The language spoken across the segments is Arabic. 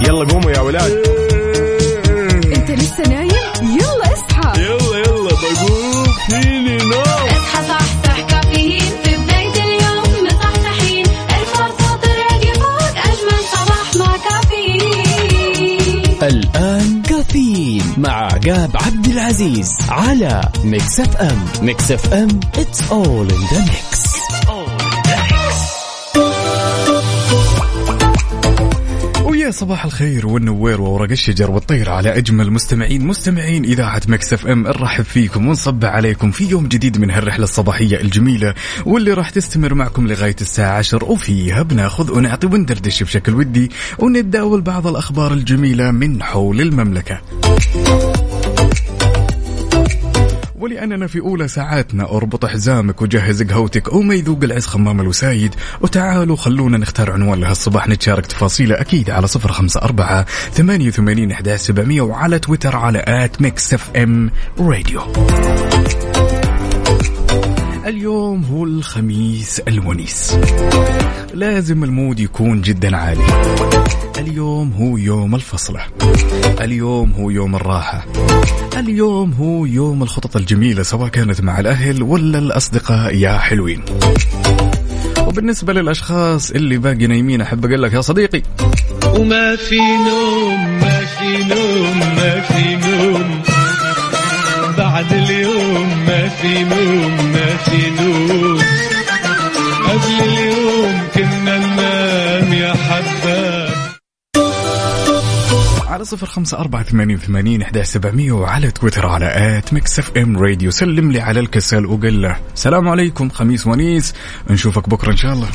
يلا قوموا يا ولاد. انت لسه نايم؟ يلا اصحى. يلا يلا بقوم. فيني نوم. اصحى صحصح كافيين. في بداية اليوم مصحصحين. الفرصة تراك فوق أجمل صباح مع كافيين. الآن كافيين مع عقاب عبد العزيز على Mix FM. Mix FM it's all in the mix. ويا صباح الخير والنوير وورق الشجر والطير على أجمل مستمعين مستمعين إذاعة Mix FM نرحب فيكم ونصب عليكم في يوم جديد من هالرحلة الصباحية الجميلة واللي راح تستمر معكم لغاية الساعة 10 وفيها بناخذ ونعطي وندردش بشكل ودي ونتداول بعض الأخبار الجميلة من حول المملكة. ولأننا في أولى ساعاتنا أربط حزامك وجهز قهوتك وما يذوق العز خمّام الوسايد وتعالوا خلونا نختار عنوان لهالصباح نتشارك تفاصيله أكيد على صفر خمسة أربعة ثمانية وثمانين وعلى تويتر على at Mix FM Radio. اليوم هو الخميس الونيس. لازم ال mood يكون جدا عالي. اليوم هو يوم الفصلة اليوم هو يوم الراحة. اليوم هو يوم الخطط الجميلة سواء كانت مع الأهل ولا الأصدقاء يا حلوين. وبالنسبة للأشخاص اللي باقي نايمين أحب أقول لك يا صديقي. وما في نوم ما في نوم ما في نوم. بعد اليوم ما في نوم ما في نوم قبل اليوم كنا ننام يا حباب على صفر خمسة أربعة ثمانية وثمانين إحدى سبعمية وعلى تويتر على at Mix FM Radio. سلم لي على الكسل وقل له. سلام عليكم خميس ونيس. نشوفك بكرة إن شاء الله.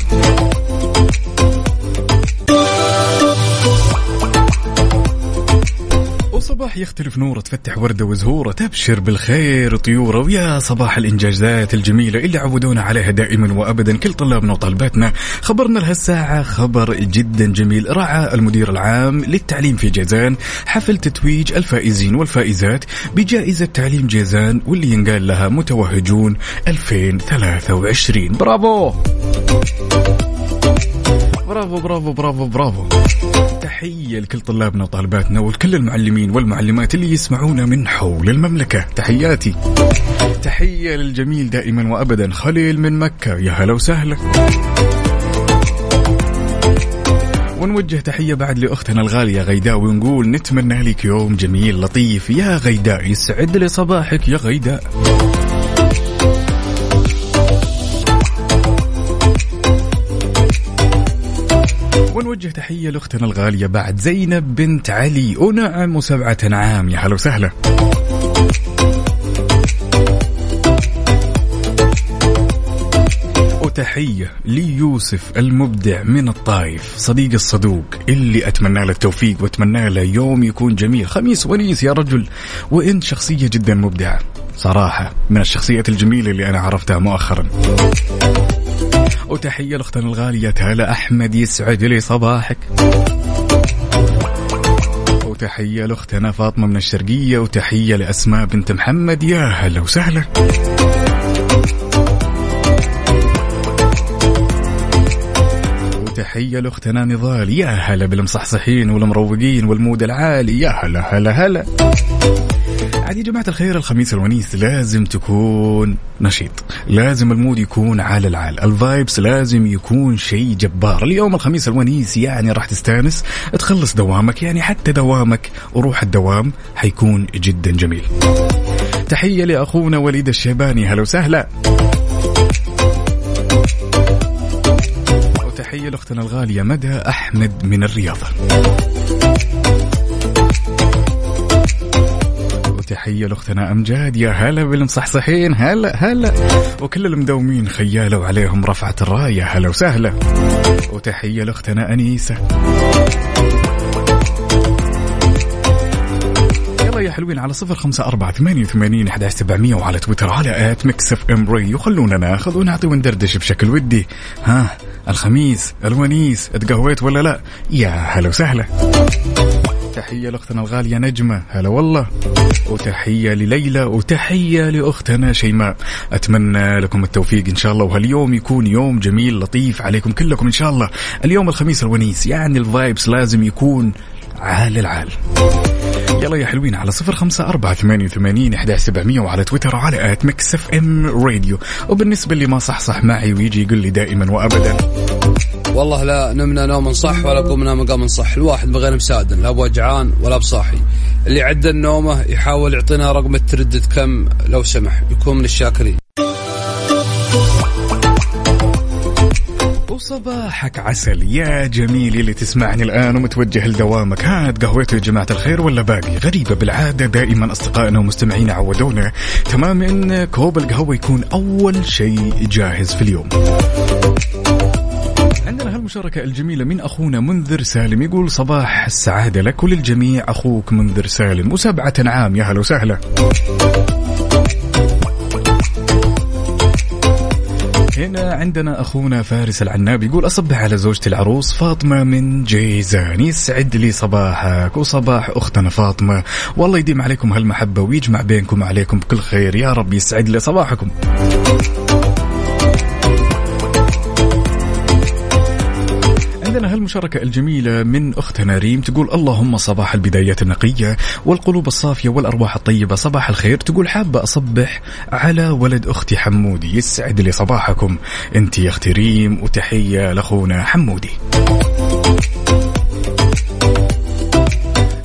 وصباح يختلف نوره تفتح وردة وزهورة تبشر بالخير طيورة ويا صباح الإنجازات الجميلة اللي عودونا عليها دائما وأبدا كل طلابنا وطالباتنا. خبرنا لهالساعة خبر جدا جميل رعى المدير العام للتعليم في جيزان حفل تتويج الفائزين والفائزات بجائزة تعليم جيزان واللي ينقال لها متوهجون 2023 برافو! برافو برافو برافو برافو. تحية لكل طلابنا وطالباتنا ولكل المعلمين والمعلمات اللي يسمعونا من حول المملكة. تحياتي. تحية للجميل دائما وأبدا خليل من مكة. يا هلا وسهلا. ونوجه تحية بعد لأختنا الغالية غيداء ونقول نتمنى لك يوم جميل لطيف. يا غيداء يسعد لي صباحك يا غيداء. ونوجه تحية لأختنا الغالية بعد زينب بنت علي. ونعم وسبعة أنعام يا هلا وسهلا. وتحية ليوسف المبدع من الطايف صديق الصدوق اللي أتمنى له التوفيق وأتمنى له يوم يكون جميل. خميس ونيس يا رجل. وأنت شخصية جدا مبدعة. صراحة من الشخصيات الجميلة اللي أنا عرفتها مؤخرا. وتحية لأختنا الغالية هلا أحمد يسعد لي صباحك. وتحية لأختنا فاطمة من الشرقية وتحية لأسماء بنت محمد يا هلا وسهلا. وتحية لأختنا نضال يا هلا بالمصحصحين والمروقين وال mood العالي يا هلا هلا هلا. عاد يا جماعة الخير الخميس الونيس لازم تكون نشيط. لازم ال mood يكون على العال. ال vibes لازم يكون شيء جبار. اليوم الخميس الونيس يعني راح تستانس. تخلص دوامك يعني حتى دوامك وروح الدوام حيكون جدا جميل. تحية لأخونا وليد الشيباني. هلا وسهلا. وتحية لأختنا الغالية مدى أحمد من الرياضة وتحية لأختنا أمجاد يا هلا بالمصحصحين هلا هلا. وكل المدومين خيالة وعليهم رفعة الراية هلا وسهلا. وتحية لأختنا أنيسة. يا حلوين على صفر خمسة أربعة ثمانية وثمانين أحد سبعمية وعلى تويتر على at Mix FM خلونا ناخذ ونعطي وندردش بشكل ودي. ها الخميس الونيس اتقهويت ولا لا؟ يا هلا وسهلا. تحية لأختنا الغالية نجمة. هلا والله. وتحية لليلى وتحية لأختنا شيماء. أتمنى لكم التوفيق إن شاء الله. وهاليوم يكون يوم جميل لطيف عليكم كلكم إن شاء الله. اليوم الخميس الونيس يعني ال vibes لازم يكون عال العال. يلا يا حلوين على صفر خمسة أربعة ثمانية وثمانين إحدى سبعمية وعلى تويتر على at Mix FM Radio. وبالنسبة اللي ما صحصح معي ويجي يقول لي دائما وأبدا. والله لا نمنا نوم صح ولا قمنا مقام صح. الواحد بغير مسادن لا بوجعان ولا بصاحي. اللي عدل نومه يحاول يعطينا رقم التردد كم لو سمح. يكون من الشاكرين. وصباحك عسل يا جميل اللي تسمعني الآن ومتوجه لدوامك. هات قهوته يا جماعة الخير ولا باقي؟ غريبة بالعادة دائما أصدقائنا ومستمعينا عودونا. تمام إن كوب القهوة يكون أول شيء جاهز في اليوم. عندنا هالمشاركة الجميلة من أخونا منذر سالم. يقول صباح السعادة لك وللجميع. أخوك منذر سالم. وسبعة عام. يا هلا وسهلا. هنا عندنا أخونا فارس العناب. يقول أصبح على زوجتي العروس فاطمة من جيزان. يسعد لي صباحك وصباح أختنا فاطمة. والله يديم عليكم هالمحبة ويجمع بينكم وعليكم بكل خير. يا رب يسعد لي صباحكم. عندنا هالمشاركة الجميلة من أختنا ريم تقول اللهم صباح البدايات النقية والقلوب الصافية والأرواح الطيبة صباح الخير. تقول حابة أصبح على ولد أختي حمودي يسعد لي صباحكم. أنت يا أختي ريم وتحية لأخونا حمودي.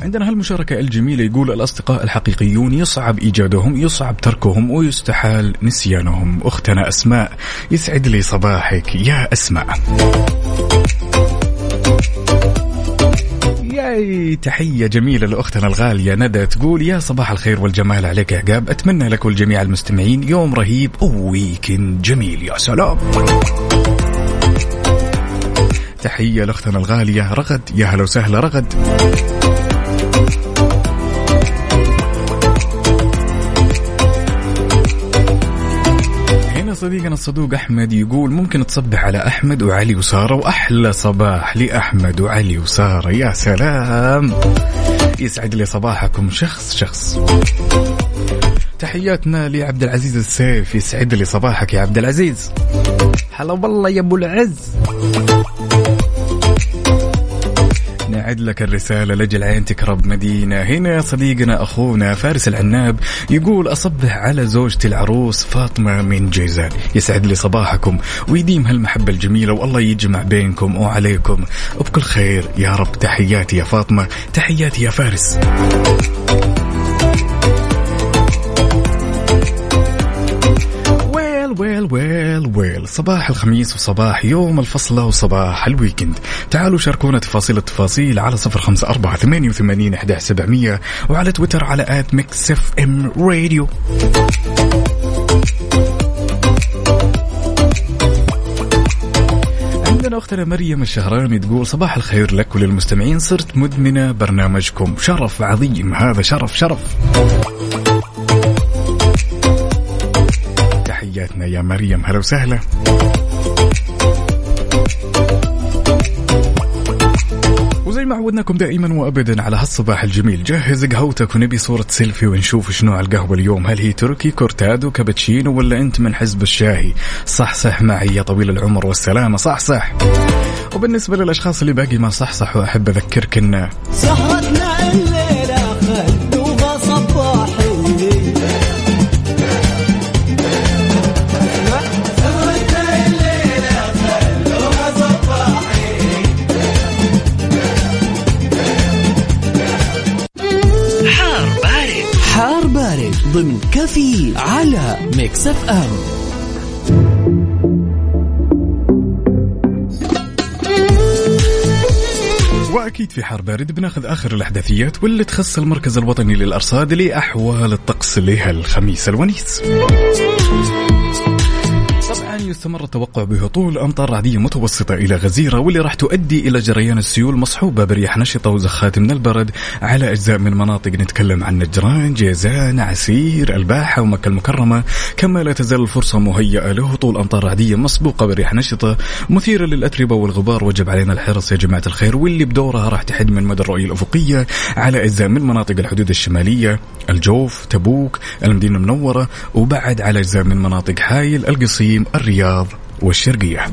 عندنا هالمشاركة الجميلة يقول الأصدقاء الحقيقيون يصعب إيجادهم يصعب تركهم ويستحال نسيانهم. أختنا أسماء يسعد لي صباحك يا أسماء. ياي تحية جميلة لأختنا الغالية ندى تقول يا صباح الخير والجمال عليك يا عقاب أتمنى لك والجميع المستمعين يوم رهيب وويكند جميل. يا سلام. تحية لأختنا الغالية رغد. يا هلا وسهلا رغد. هنا صديقنا الصدوق أحمد يقول ممكن تصبح على أحمد وعلي وسارة وأحلى صباح لأحمد وعلي وسارة. يا سلام. يسعد لي صباحكم. شخص شخص. تحياتنا لعبد العزيز السيف. يسعد لي صباحك يا عبد العزيز. هلا والله يا أبو العز. نعد لك الرسالة لجل عين تكرب مدينة. هنا صديقنا أخونا فارس العناب يقول أصبح على زوجتي العروس فاطمة من جيزان. يسعد لي صباحكم ويديم هالمحبة الجميلة والله يجمع بينكم وعليكم. وبكل خير يا رب. تحياتي يا فاطمة تحياتي يا فارس. Well well well well. صباح الخميس وصباح يوم الفصلة وصباح ال weekend. تعالوا شاركونا تفاصيل التفاصيل على صفر خمسة أربعة ثمانية وثمانين أحد سبعمية وعلى تويتر على at Mix FM Radio عندنا أختنا مريم الشهراني تقول صباح الخير لك وللمستمعين صرت مدمنة برنامجكم. شرف عظيم هذا شرف شرف. تحياتنا يا مريم. هلا وسهلا. وزي ما عودناكم دائما وابدا على هالصباح الجميل جهز قهوتك ونبي صورة سيلفي ونشوف شنو على القهوة اليوم. هل هي تركي cortado cappuccino ولا أنت من حزب الشاهي؟ صحصح معي يا طويل العمر والسلامة. صحصح وبالنسبة للأشخاص اللي باقي ما صحصحوا أحب أذكرك إن سهرتنا ضمن كافيين على Mix FM وأكيد في حار بارد بناخذ آخر الإحداثيات واللي تخص المركز الوطني للأرصاد لأحوال الطقس لهالخميس الونيس. يستمر التوقع بهطول امطار رعديه متوسطه إلى غزيرة واللي راح تؤدي إلى جريان السيول مصحوبه برياح نشطة وزخات من البرد على أجزاء من مناطق. نتكلم عن نجران، جيزان، عسير، الباحة ومكة المكرمة، كما لا تزال الفرصة مهيئة لهطول امطار رعديه مسبوقه برياح نشطة. مثيره للأتربة والغبار وجب علينا الحرص يا جماعة الخير واللي بدورها راح تحد من مدى الرؤية الأفقية على أجزاء من مناطق الحدود الشمالية، الجوف، تبوك، المدينة المنورة وبعد على أجزاء من مناطق حايل، القصيم، الرياض والشرقية.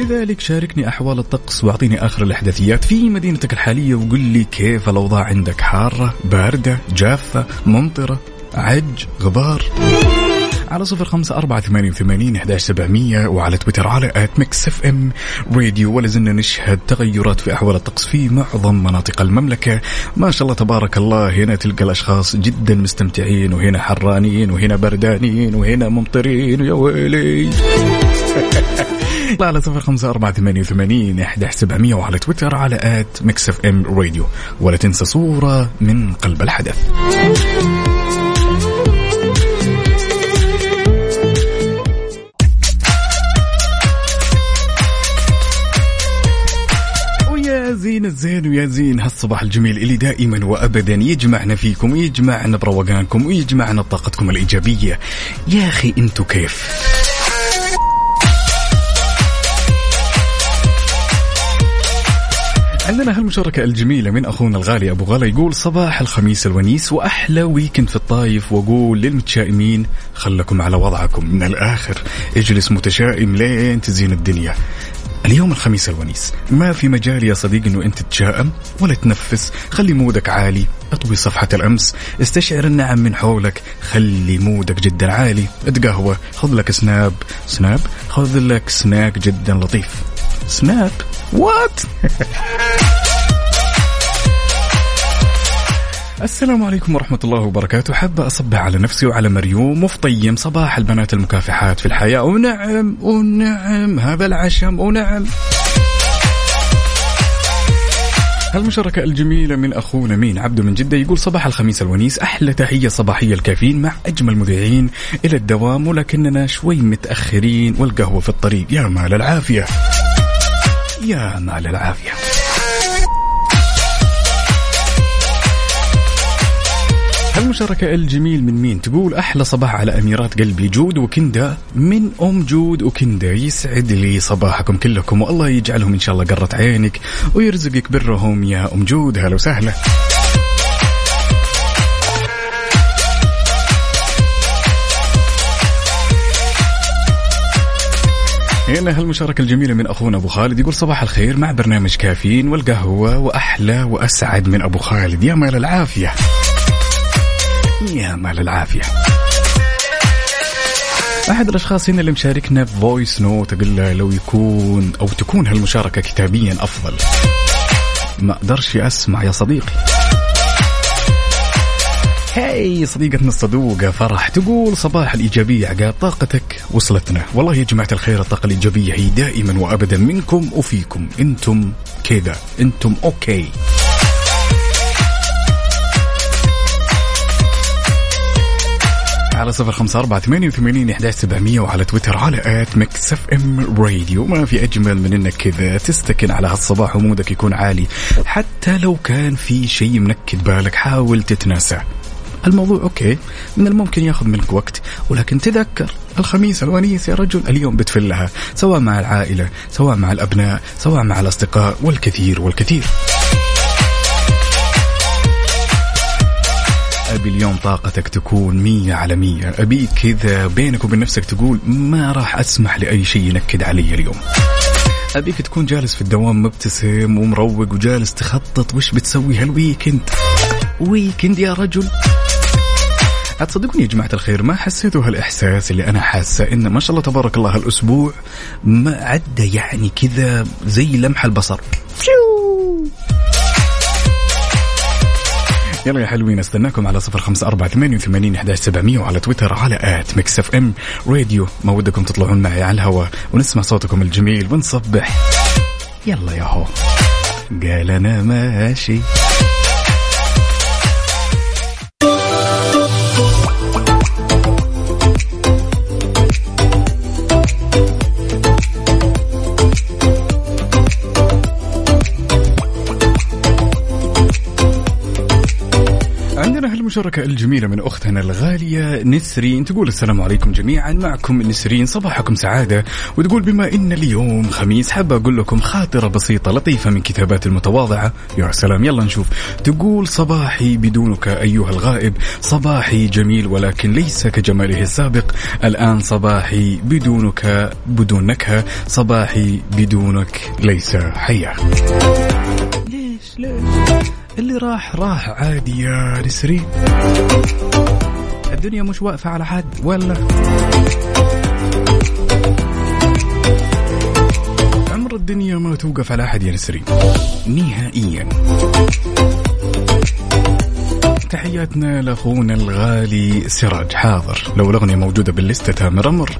لذلك خليك شاركني أحوال الطقس وأعطيني آخر الإحداثيات في مدينتك الحالية وقل لي كيف الأوضاع عندك حارة باردة جافة ممطرة عج غبار على صفر خمسة أربعة ثمانية وثمانين إحداش سبعمية وعلى تويتر على at Mix FM Radio. ولا زلنا نشهد تغيرات في أحوال الطقس في معظم مناطق المملكة. ما شاء الله تبارك الله هنا تلقى الأشخاص جدا مستمتعين وهنا حرانين وهنا بردانين وهنا ممطرين. ويا ويلي. على صفر خمسة أربعة ثمانية وثمانين إحداش سبعمية وعلى تويتر على at Mix FM Radio. ولا تنسى صورة من قلب الحدث. زين الزين ويا زين. هالصباح الجميل اللي دائما وابدا. يجمعنا فيكم ويجمعنا بروقانكم ويجمعنا بطاقتكم الإيجابية. يا أخي انتو كيف؟ عندنا هالمشاركة الجميلة من أخونا الغالي أبو غلا يقول صباح الخميس الونيس وأحلى weekend في الطايف. وأقول للمتشائمين خلكم على وضعكم من الآخر. اجلس متشائم لين تزين الدنيا. اليوم الخميس الونيس. ما في مجال يا صديقي إنه أنت تتشائم ولا تنفس. خلي mood ك عالي أطوي صفحة الأمس. استشعر النعم من حولك خلي مودك جدا عالي. اتقهوى خذ لك سناب. سناب؟ خذ لك سناك جدا لطيف. سناب؟ وات السلام عليكم ورحمة الله وبركاته. حابة أصبح على نفسي وعلى مريوم وفطيم صباح البنات المكافحات في الحياة. ونعم ونعم هذا العشم ونعم. المشاركة الجميلة من أخونا مين عبده من جدة يقول صباح الخميس الونيس. أحلى تحية صباحية الكافيين مع أجمل مذيعين إلى الدوام ولكننا شوي متأخرين والقهوة في الطريق. يا مال العافية. يا مال العافية. هالمشاركة الجميل من مين؟ تقول أحلى صباح على أميرات قلبي جود وكندا. من أم جود وكندا يسعد لي صباحكم كلكم والله يجعلهم إن شاء الله قرة عينك ويرزقك برهم. يا أم جود هلا وسهلا. هنا هالمشاركة الجميلة من أخونا أبو خالد يقول صباح الخير مع برنامج كافيين والقهوة وأحلى وأسعد من أبو خالد. يا مال العافية. يا مال العافية. أحد الأشخاص هنا اللي مشاركنا voice note أقول له لو يكون أو تكون هالمشاركة كتابيا أفضل. ما أقدرش أسمع يا صديقي. هاي صديقتنا الصدوقة فرح تقول صباح الإيجابية عقاب طاقتك وصلتنا. والله يا جماعة الخير الطاقة الإيجابية هي دائما وأبدا منكم وفيكم. أنتم كذا أنتم okay. على صفر خمسة أربعة ثمانية وثمانين إحداش سبعمية وعلى تويتر على at Mix FM Radio. ما في أجمل من إنك كذا تستكن على هالصباح و mood ك يكون عالي. حتى لو كان في شيء منكد بالك حاول تتناسى. الموضوع أوكي من الممكن ياخذ منك وقت ولكن تذكر الخميس الونيس يا رجل اليوم بتفلها سواء مع العائلة سواء مع الأبناء سواء مع الأصدقاء والكثير والكثير. أبي اليوم طاقتك تكون مية على مية. أبيك كذا بينك وبين نفسك تقول ما راح أسمح لأي شيء ينكد علي اليوم. أبيك تكون جالس في الدوام مبتسم ومروق وجالس تخطط وش بتسوي هال weekend. weekend يا رجل. تصدقوني يا جماعة الخير ما حسيتوا هالإحساس اللي أنا حاسة إن ما شاء الله تبارك الله هالأسبوع ما عدى يعني كذا زي لمح البصر. يلا يا حلوين أستناكم على صفر خمسة أربعة ثمانية وثمانين إحداش سبعمية وعلى تويتر على at Mix FM راديو. ما ودكم تطلعون معي على الهواء ونسمع صوتكم الجميل ونصبح. يلا يا هو. قال أنا ماشي. المشاركة الجميلة من أختنا الغالية نسرين تقول السلام عليكم جميعا معكم نسرين صباحكم سعادة وتقول بما إن اليوم خميس حابة أقول لكم خاطرة بسيطة لطيفة من كتابات المتواضعة. يا سلام يلا نشوف. تقول صباحي بدونك أيها الغائب صباحي جميل ولكن ليس كجماله السابق. الآن صباحي بدونك بدون نكهة صباحي بدونك ليس حياة. ليش ليش؟ اللي راح راح عادي يا نسرين الدنيا مش واقفة على حد ولا؟ عمر الدنيا ما توقف على أحد يا نسرين نهائيا. تحياتنا لأخونا الغالي سراج حاضر لو الأغنية موجودة باللسته تامر أمر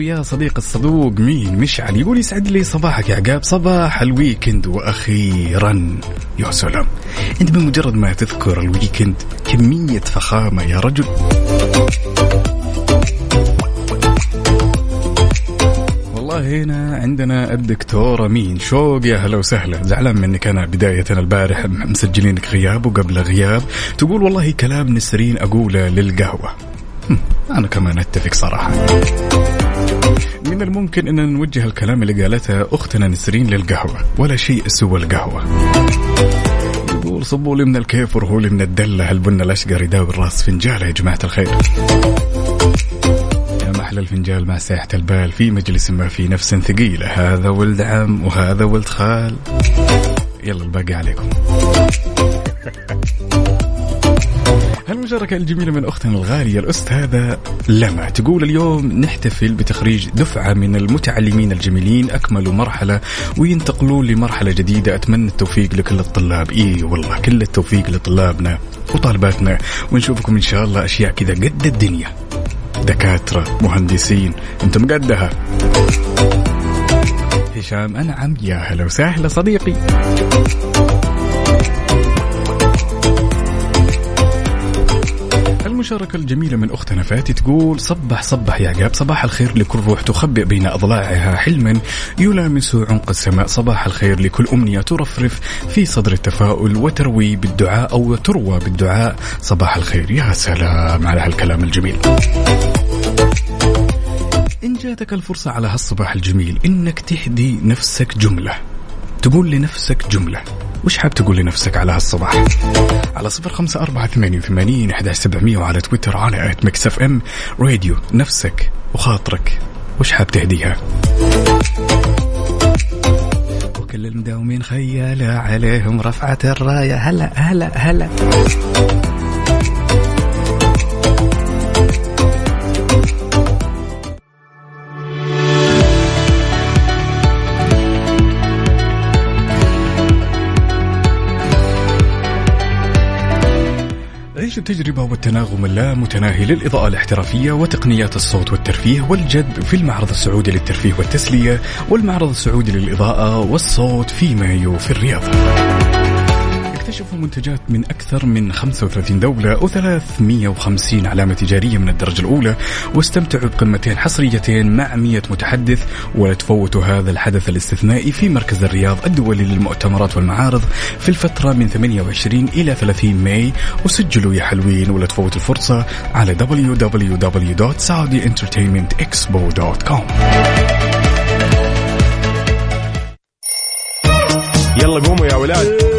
يا صديق الصدوق مين؟ مشعل يقول يسعد لي صباحك يا عقاب. صباح ال weekend وأخيرا. يا سلام. أنت بمجرد ما تذكر ال weekend كمية فخامة يا رجل. والله هنا عندنا الدكتورة مين؟ شوق يا هلا وسهلا. زعلان منك أنا بداية البارح مسجلينك غياب وقبل غياب. تقول والله كلام نسرين أقوله للقهوة. أنا كمان أتفق صراحة. من الممكن أن نوجه الكلام اللي قالته أختنا نسرين للقهوة. ولا شيء سوى القهوة. يقول صبوا لي من الكيف ورهوا لي من الدلة. هالبن الأشقر يداوي الراس؟ فنجالة يا جماعة الخير. يا محلى الفنجال مع ساحة البال. في مجلس ما في نفس ثقيلة هذا ولد عم وهذا ولد خال. يلا الباقي عليكم. هالمشاركة الجميلة من أختنا الغالية الأستاذة لما تقول اليوم نحتفل بتخريج دفعة من المتعلمين الجميلين. أكملوا مرحلة وينتقلون لمرحلة جديدة. أتمنى التوفيق لكل الطلاب إي والله كل التوفيق لطلابنا وطالباتنا. ونشوفكم إن شاء الله أشياء كذا قد الدنيا. دكاترة مهندسين أنتم قدها. هشام أنعم يا هلا وسهلا صديقي. المشاركة الجميلة من أختنا فاتي تقول صبح صبح يا عقاب صباح الخير لكل روح تخبئ بين أضلاعها حلما. يلامس عمق السماء صباح الخير لكل أمنية ترفرف في صدر التفاؤل وتروي بالدعاء أو تروى بالدعاء. صباح الخير يا سلام على هالكلام الجميل. إن جاتك الفرصة على هالصباح الجميل إنك تهدي نفسك جملة. تقول لنفسك جملة. وش حاب تقول لنفسك على هالصباح؟ على صفر خمسة أربعة ثمانية وثمانين سبعمية وعلى تويتر على at Mix FM Radio نفسك وخاطرك. وش حاب تهديها؟ وكل المداومين خيالة عليهم رفعت الراية. هلا هلا هلا. التجربة والتناغم اللامتناهي للإضاءة الاحترافية وتقنيات الصوت والترفيه والجذب في المعرض السعودي للترفيه والتسلية والمعرض السعودي للإضاءة والصوت في مايو في الرياض. اكتشفوا منتجات من أكثر من 35 دولة و350 علامة تجارية من الدرجة الأولى واستمتعوا بقمتين حصريتين مع 100 متحدث ولا تفوتوا هذا الحدث الاستثنائي في مركز الرياض الدولي للمؤتمرات والمعارض في الفترة من 28 إلى 30 ماي وسجلوا يا حلوين ولا تفوتوا الفرصة على www.saudientertainmentexpo.com يلا قوموا يا ولاد.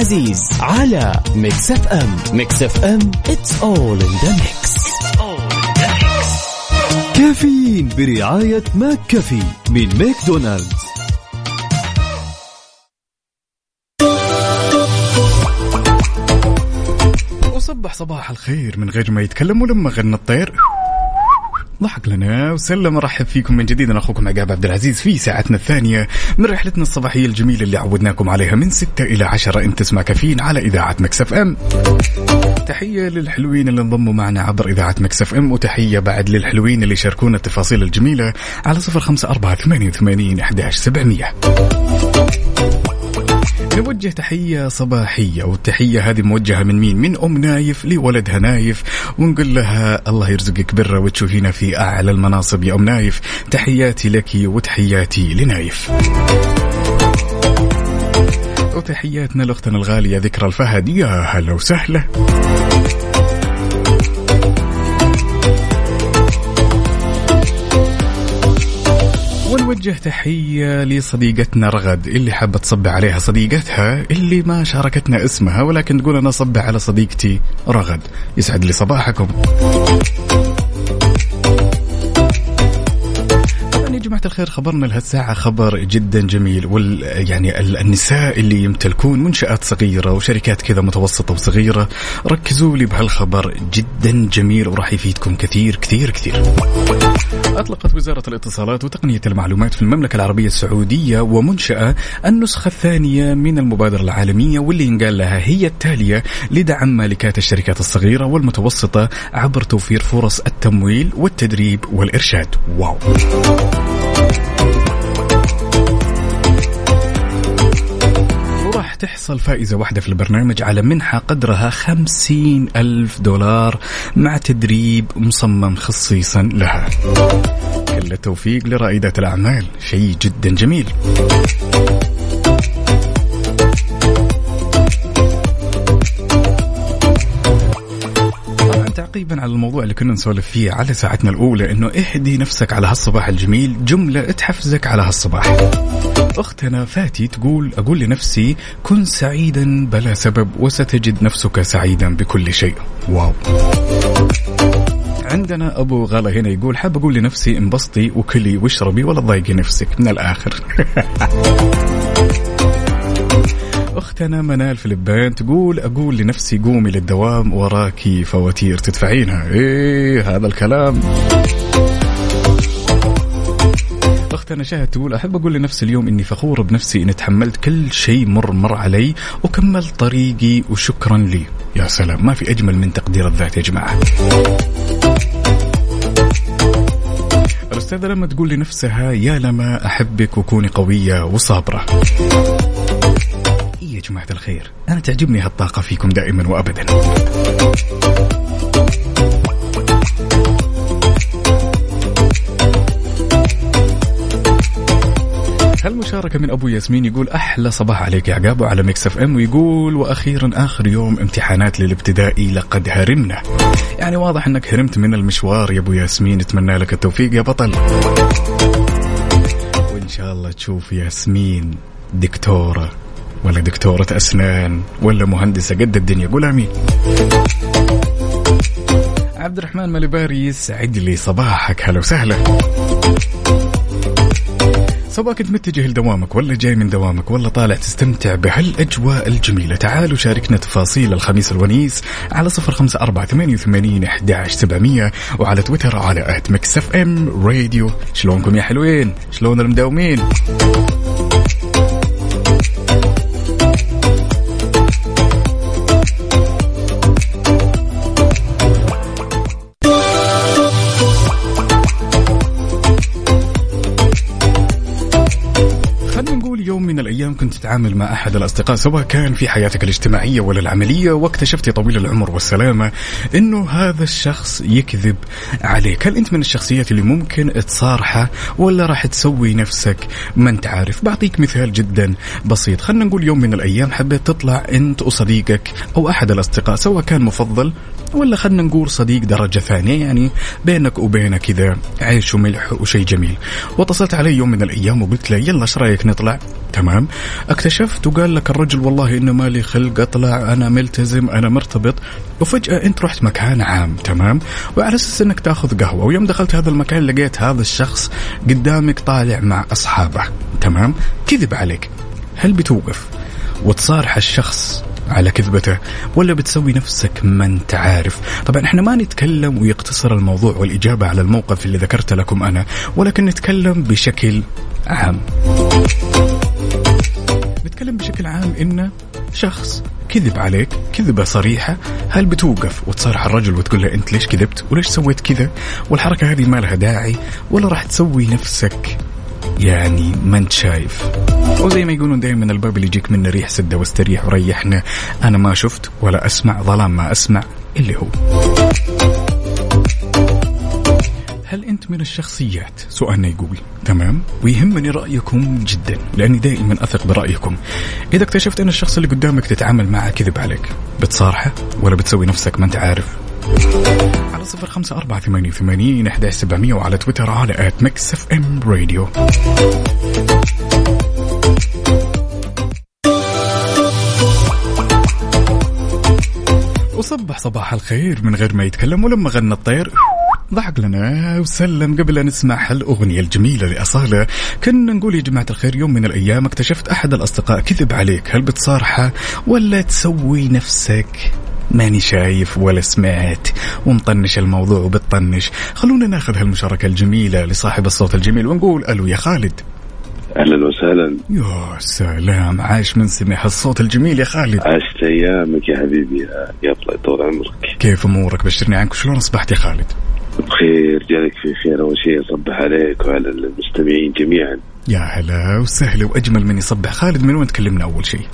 العزيز على Mix FM Mix FM it's all in the mix. كافيين برعاية McCafé من ماكدونالدز. وصبح صباح الخير من غير ما يتكلم ولما غنى الطير ضحك لنا وسلم. رحب فيكم من جديد. أنا أخوكم عقاب عبد العزيز في ساعتنا الثانية من رحلتنا الصباحية الجميلة اللي عودناكم عليها من 6 إلى 10 انت تسمع كافيين على إذاعة Mix FM. تحية للحلوين اللي انضموا معنا عبر إذاعة Mix FM وتحية بعد للحلوين اللي شاركونا التفاصيل الجميلة على 054 88 11700 نوجه تحية صباحية والتحية هذه موجهة من مين؟ من أم نايف لولدها نايف ونقول لها الله يرزقك برة وتشوفينا في أعلى المناصب. يا أم نايف تحياتي لك وتحياتي لنايف. وتحياتنا لأختنا الغالية ذكرى الفهد. يا هلا وسهلا. ونوجه تحية لصديقتنا رغد اللي حابة تصبح عليها صديقتها اللي ما شاركتنا اسمها ولكن تقول أنا صبح على صديقتي رغد. يسعد لي صباحكم. جماعة الخير خبرنا لهالساعة خبر جدا جميل وال يعني ال- النساء اللي يمتلكون منشآت صغيرة وشركات كذا متوسطة وصغيرة ركزوا لي بهالخبر جدا جميل وراح يفيدكم كثير كثير كثير. أطلقت وزارة الاتصالات وتقنية المعلومات في المملكة العربية السعودية ومنشأة النسخة الثانية من المبادرة العالمية واللي ينقال لها هي التالية لدعم مالكات الشركات الصغيرة والمتوسطة عبر توفير فرص التمويل والتدريب والإرشاد. واو! تحصل فائزة واحدة في البرنامج على منحة قدرها خمسين ألف دولار مع تدريب مصمم خصيصا لها. كل التوفيق لرائدة الأعمال. شيء جدا جميل. تعقيبا على الموضوع اللي كنا نسولف فيه على ساعتنا الأولى أنه اهدي نفسك على هالصباح الجميل. جملة تحفزك على هالصباح. أختنا فاتي تقول أقول لنفسي كن سعيدا بلا سبب وستجد نفسك سعيدا بكل شيء. واو. عندنا أبو غلا هنا يقول حاب أقول لنفسي انبسطي وكلي واشربي ولا تضايقي نفسك. من الآخر. أختنا منال في لبان تقول أقول لنفسي قومي للدوام وراكي فواتير تدفعينها. إيه هذا الكلام. اختنا شهد تقول احب أقول لنفسي اليوم إني فخور بنفسي إني تحملت كل شيء مر مر علي وكملت طريقي وشكرا لي. يا سلام. ما في أجمل من تقدير الذات يا جماعة. الأستاذة لما تقول لنفسها يا لما أحبك وكوني قوية وصابرة. إيه يا جماعة الخير؟ أنا تعجبني هالطاقة فيكم دائما وأبدا. هالمشاركة من أبو ياسمين يقول أحلى صباح عليك يا عقاب وعلى Mix FM ويقول وأخيرا آخر يوم امتحانات للابتدائي لقد هرمنا. يعني واضح أنك هرمت من المشوار يا أبو ياسمين نتمنى لك التوفيق يا بطل. وإن شاء الله تشوف ياسمين دكتورة ولا دكتورة أسنان ولا مهندسة قد الدنيا. قول آمين. عبد الرحمن مالباري يسعد لي صباحك. هلا وسهلا. سواء كنت متجه لدوامك ولا جاي من دوامك ولا طالع تستمتع بهالأجواء الجميلة تعالوا شاركنا تفاصيل الخميس الونيس على صفر خمسة أربعة ثمانية وثمانين أحداش سبعمية وعلى تويتر على at Mix FM Radio. شلونكم يا حلوين؟ شلون المداومين؟ الأيام كنت تتعامل مع أحد الأصدقاء سواء كان في حياتك الاجتماعية ولا العملية واكتشفت يا طويل العمر والسلامة إنه هذا الشخص يكذب عليك، هل أنت من الشخصيات اللي ممكن تصارحه ولا راح تسوي نفسك ما أنت عارف؟ بعطيك مثال جدا بسيط، خلينا نقول يوم من الأيام حبيت تطلع أنت وصديقك أو أحد الأصدقاء سواء كان مفضل ولا خلينا نقول صديق درجة ثانية يعني بينك وبينه كذا عيش وملح وشيء جميل. واتصلت عليه يوم من الأيام وقلت له يلا إيش رأيك نطلع؟ تمام. اكتشفت وقال لك الرجل والله إنه مالي خلق أطلع أنا ملتزم أنا مرتبط. وفجأة أنت رحت مكان عام تمام. وعلى أساس أنك تأخذ قهوة ويوم دخلت هذا المكان لقيت هذا الشخص قدامك طالع مع أصحابه تمام. كذب عليك. هل بتوقف؟ وتصارح الشخص على كذبته ولا بتسوي نفسك ما انت عارف. طبعا إحنا ما نتكلم ويقتصر الموضوع والإجابة على الموقف اللي ذكرت لكم أنا ولكن نتكلم بشكل عام. نتكلم بشكل عام إن شخص كذب عليك كذبة صريحة هل بتوقف وتصارح الرجل وتقول له أنت ليش كذبت؟ وليش سويت كذا؟ والحركة هذه ما لها داعي ولا راح تسوي نفسك يعني ما انت شايف؟ وزي ما يقولون دائما الباب اللي يجيك منه ريح سدة واستريح وريحنا. أنا ما شفت ولا أسمع ظلام ما أسمع اللي هو. هل أنت من الشخصيات؟ سؤالنا يقول تمام؟ ويهمني رأيكم جدا لأني دائما أثق برأيكم. إذا اكتشفت أن الشخص اللي قدامك تتعامل معه كذب عليك بتصارحه ولا بتسوي نفسك ما أنت عارف؟ على صفر خمسة أربعة ثمانية وثمانين أحد سبعمية وعلى تويتر على at Mix FM Radio وصبح صباح الخير من غير ما يتكلم ولما غنى الطير. ضحك لنا وسلم قبل أن نسمع هالأغنية الجميلة لأصالة كنا نقول يا جماعة الخير يوم من الأيام اكتشفت أحد الأصدقاء كذب عليك. هل بتصارحه ولا تسوي نفسك؟ ماني شايف ولا سمعت. ومطنش الموضوع وبتطنش. خلونا ناخذ هالمشاركة الجميلة لصاحب الصوت الجميل ونقول ألو يا خالد. أهلا وسهلا. يا سلام. عاش من سمع الصوت الجميل يا خالد. عشت أيامك يا حبيبي. يا الله يطول عمرك. كيف أمورك؟ بشرني عنك. شلون أصبحت يا خالد؟ بخير. جالك في خير. أول شيء أصبح عليك وعلى المستمعين جميعا. يا هلا وسهلا وأجمل من يصبح. خالد من وين تكلمنا أول شيء؟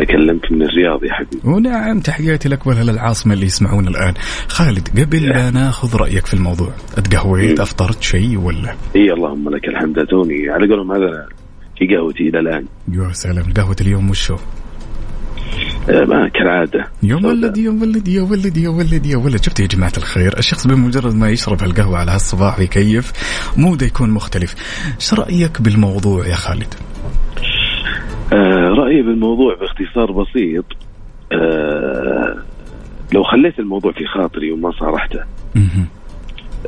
اكلمك من الرياض يا حبيبي. ونعم تحياتي لك والاهل العاصمه اللي يسمعون الآن. خالد قبل لا ناخذ رأيك في الموضوع تقهويت أفطرت شيء ولا؟ إي اللهم لك الحمد توني على قولهم هذا في قهوتي إلى الآن. يا سلام قهوة اليوم وشو آه، ما كالعادة. يا ولد يا ولد يا ولد يا ولد يا ولد. شفت يا جماعة الخير الشخص بمجرد ما يشرب هالقهوة على هالصباح ويكيف موده يكون مختلف. إيش رأيك بالموضوع يا خالد؟ آه رأيي بالموضوع باختصار بسيط آه لو خليت الموضوع في خاطري وما صارحته.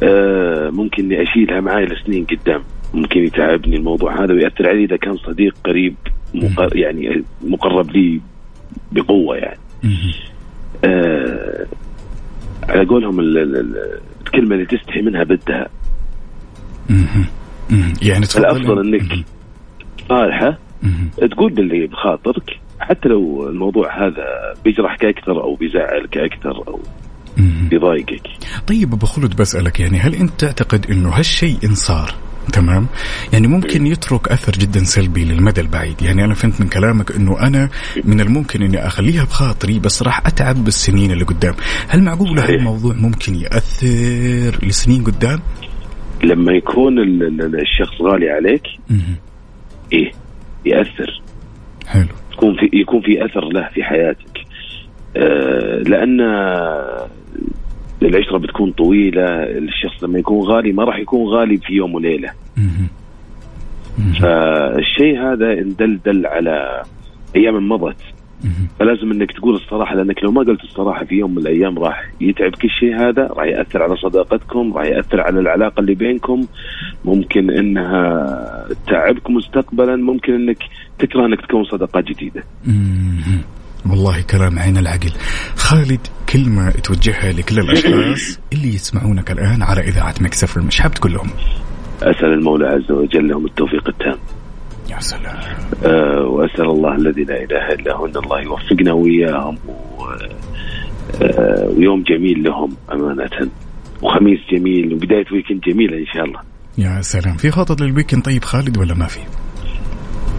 آه ممكن إني أشيلها معي لسنين قدام ممكن يتعبني الموضوع هذا ويأثر علي إذا كان صديق قريب مقر يعني مقرب لي بقوة يعني. آه على قولهم ال- ال- ال- الكلمة اللي تستحي منها بدها. يعني الأفضل إنك صالحة. تقول باللي بخاطرك حتى لو الموضوع هذا بيجرحك أكثر أو بيزعلك أكثر أو. بيضايقك. طيب أبو خلود بسألك يعني هل أنت تعتقد إنه هالشيء ان صار تمام؟ يعني ممكن يترك أثر جدا سلبي للمدى البعيد. يعني أنا فهمت من كلامك إنه أنا من الممكن إني أخليها بخاطري بس راح أتعب بالسنين اللي قدام. هل معقول صحيح. هالموضوع ممكن يأثر لسنين قدام؟ لما يكون ال- ال- الشخص غالي عليك. إيه. يأثر. حلو. يكون في يكون في أثر له في حياتك. آه لأن العشرة بتكون طويلة الشخص لما يكون غالي ما راح يكون غالي في يوم وليلة. فالشيء هذا ان دل دل على أيام مضت. فلازم إنك تقول الصراحة لأنك لو ما قلت الصراحة في يوم من الأيام راح يتعبك الشيء هذا راح يأثر على صداقتكم راح يأثر على العلاقة اللي بينكم. ممكن إنها تعبك مستقبلا ممكن إنك تكره إنك تكون صداقات جديدة. والله كلام عين العقل. خالد كلمة توجهها لكل الأشخاص اللي يسمعونك الآن على إذاعة مكسفر مش حاب تقول لهم. أسأل المولى عز وجل لهم التوفيق التام. يا سلام. أه وأسأل الله الذي لا إله إلا هو إن الله يوفقنا وإياهم و... أه ويوم جميل لهم أمانة. وخميس جميل وبداية ويكند جميلة إن شاء الله. يا سلام. في خطط للويكند طيب خالد ولا ما في؟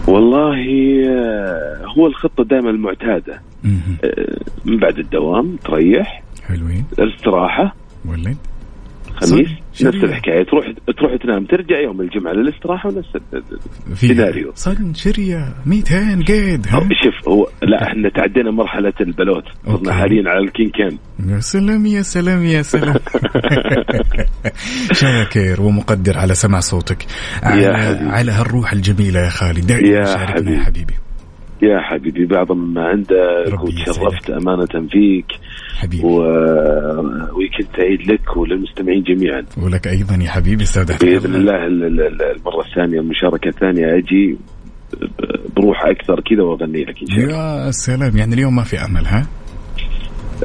والله آه، هو الخطة دائما المعتادة. آه، من بعد الدوام تريح. حلوين. الاستراحة. ولد. خميس صح، نفس. الحكاية تروح تروح تنام ترجع يوم الجمعة للاستراحة ونفس ال- في سيناريو. صن شرية 200 قيد ها؟ شوف هو لا إحنا تعدينا مرحلة البلوت. صرنا حاليا على الكين كان يا سلام يا سلام يا سلام. شاكر ومقدر على سمع صوتك. على, يا حبيبي. على هالروح الجميلة يا خالد. دائما يا حبيبي. حبيبي. يا حبيبي بعض ما عندك وتشرفت. أمانة فيك. حبيبي. و... ويكند سعيد لك وللمستمعين جميعا. ولك أيضا يا حبيبي استودعتك بإذن الله ال- ال- ال- المرة الثانية المشاركه الثانية أجي بروح أكثر كذا وأغني لك إن شاء الله. يا سلام يعني اليوم ما في أمل ها؟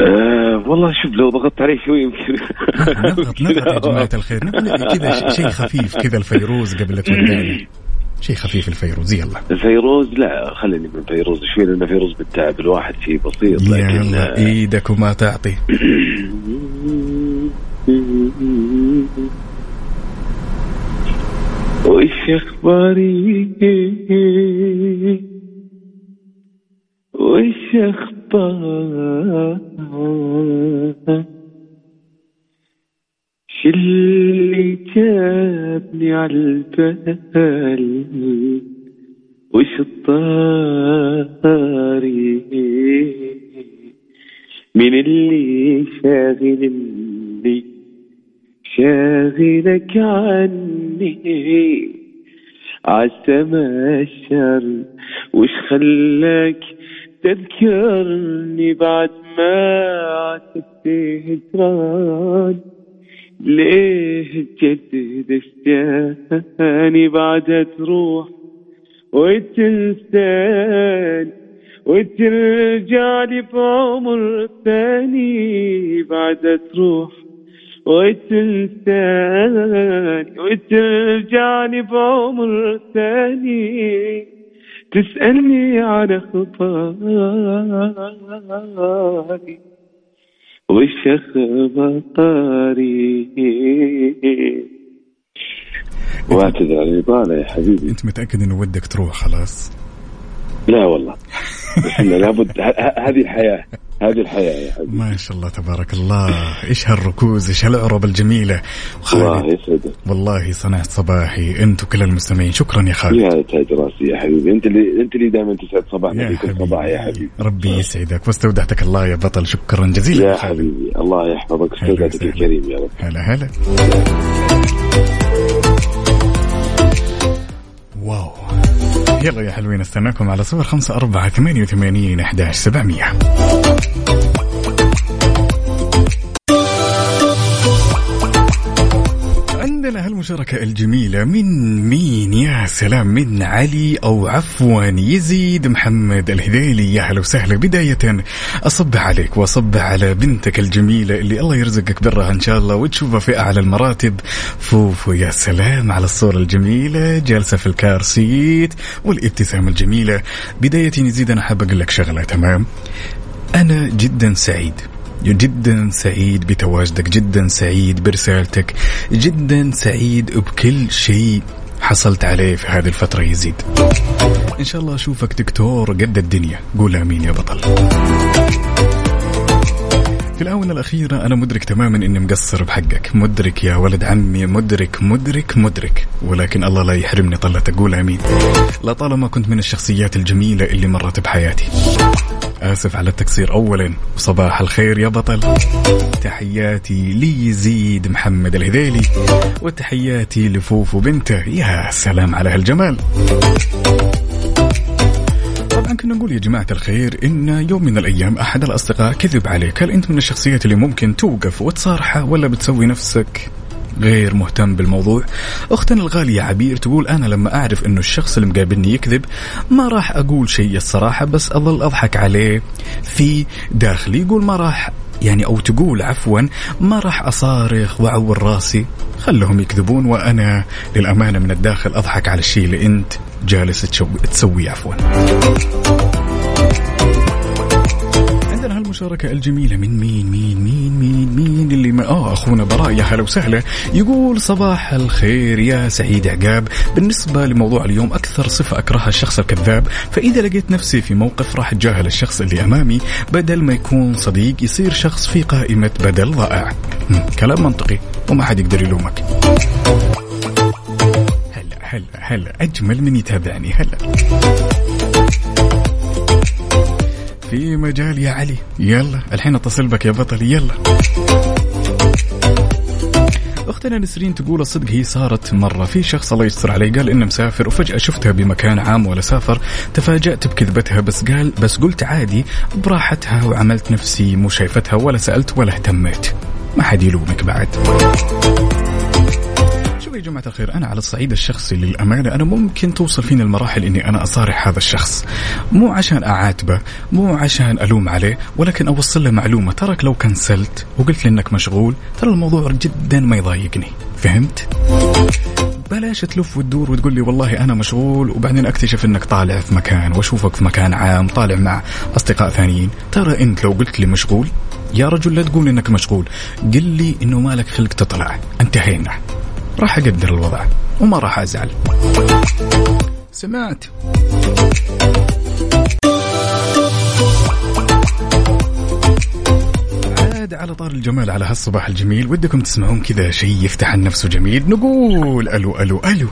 أه والله شوف لو ضغطت عليه شوي يمكن. نضغط نضغط يا جماعة الخير. نبغى كذا شيء خفيف كذا الفيروز قبل لا تودعنا. شيء خفيف الفيروز يلا. فيروز لا خليني من فيروز شوي لأن فيروز بالتعب؟ الواحد شيء بسيط لكن يلا آه، إيدك وما تعطي. وش أخباري؟ وش أخبار شو اللي جابني عالبال وش الطاري؟ من اللي شاغلني شاغلك عني. عالسما الشر وش خلاك تذكرني بعد ما عتبت هجران؟ ليه تجدد اشتاني بعدها تروح وتنساني وترجع لي بعمر ثاني بعدها تروح وتنساني وترجع لي بعمر ثاني تسألني عن أخباري وش أخباري واعتذر عن الإطالة يا حبيبي. أنت متأكد إنه ودك تروح خلاص؟ لا والله. بس إنه لابد هذه الحياة. هذه الحياة يا حبيبي. ما شاء الله تبارك الله. إيش هالركوز إيش هالعرب الجميلة. الله يسعدك. والله صنعت صباحي. انت وكل المستمعين. شكرا يا خالد. يا تاج راسي يا حبيبي. أنت اللي أنت اللي دائما تسعد صباحنا في كل صباح يا حبيبي. ربي يسعدك. واستودعتك الله يا بطل. شكرا جزيلا يا. حبيبي. الله يحفظك. استودعتك. الكريم يا رب. هلا هلا. يلا يا حلوين استناكم على صفر خمسة أربعة ثمانية وثمانين أحداش سبعمية. عندنا هالمشاركة الجميلة من مين يا سلام؟ من علي أو عفوا؟ يزيد محمد الهذيلي يا هلا وسهلا. بداية أصب عليك وأصب على بنتك الجميلة اللي الله يرزقك برها إن شاء الله وتشوفها في أعلى المراتب. فوفو يا سلام على الصورة الجميلة جالسة في ال car seat والابتسامة الجميلة. بداية يزيد أنا حاب أقول لك شغلة تمام؟ أنا جدا سعيد. جدا سعيد بتواجدك جدا سعيد برسالتك جدا سعيد بكل شيء حصلت عليه في هذه الفترة يزيد إن شاء الله أشوفك دكتور قد الدنيا قول آمين يا بطل في الآونة الأخيرة أنا مدرك تماما إني مقصر بحقك. مدرك يا ولد عمي مدرك مدرك مدرك. ولكن الله لا يحرمني طلة أقول آمين. لطالما كنت من الشخصيات الجميلة اللي مرت بحياتي. آسف على التقصير أولا. وصباح الخير يا بطل. تحياتي ليزيد محمد الهذيلي. وتحياتي لفوفو بنته. يا سلام على هالجمال. كنا نقول يا جماعة الخير إن يوم من الأيام أحد الأصدقاء كذب عليك. هل أنت من الشخصيات اللي ممكن توقف وتصارحه ولا بتسوي نفسك غير مهتم بالموضوع؟ أختنا الغالية عبير تقول أنا لما أعرف أنه الشخص اللي مقابلني يكذب ما راح أقول شيء الصراحة بس أظل أضحك عليه في داخلي يقول ما راح يعني أو تقول عفوا ما راح أصارخ وأعور راسي. خلهم يكذبون وأنا للأمانة من الداخل أضحك على الشيء اللي أنت جالس تسوي تسويه عفوا. عندنا هالمشاركة الجميلة من مين مين مين مين مين اللي ما آه أخونا براء يا هلا وسهلا. يقول صباح الخير يا سعيد عقاب. بالنسبة لموضوع اليوم أكثر صفة أكرهها الشخص الكذاب فإذا لقيت نفسي في موقف راح أتجاهل الشخص اللي أمامي بدل ما يكون صديق يصير شخص في قائمة بدل ضائع. كلام منطقي وما حد يقدر يلومك. هلا هلا هلا أجمل من يتابعني هلا. في مجال يا علي. يلا الحين اتصل بك يا بطل يلا. أختنا نسرين تقول الصدق هي صارت مرة. في شخص الله يستر عليه قال انه مسافر وفجأة شفتها بمكان عام ولا سافر. تفاجأت بكذبتها بس قال بس قلت عادي براحتها وعملت نفسي مو شايفتها ولا سألت ولا اهتميت. ما حد يلومك بعد. يا جماعة الخير أنا على الصعيد الشخصي للأمانة أنا ممكن توصل فيني المراحل إني أنا أصارح هذا الشخص. مو عشان أعاتبه مو عشان ألوم عليه ولكن أوصل له معلومة. تراك لو كنسلت وقلت لي إنك مشغول ترى الموضوع جدا ما يضايقني. فهمت؟ بلاش تلف وتدور وتقول لي والله أنا مشغول وبعدين أكتشف إنك طالع في مكان وأشوفك في مكان عام طالع مع أصدقاء ثانيين. ترى أنت لو قلت لي مشغول يا رجل لا تقول إنك مشغول. قل لي إنه مالك خلق تطلع. انتهينا. راح أقدر الوضع وما راح أزعل. سمعت. عاد على طار الجمال على هالصباح الجميل ودكم تسمعون كذا شيء يفتح النفس وجميل نقول ألو ألو ألو.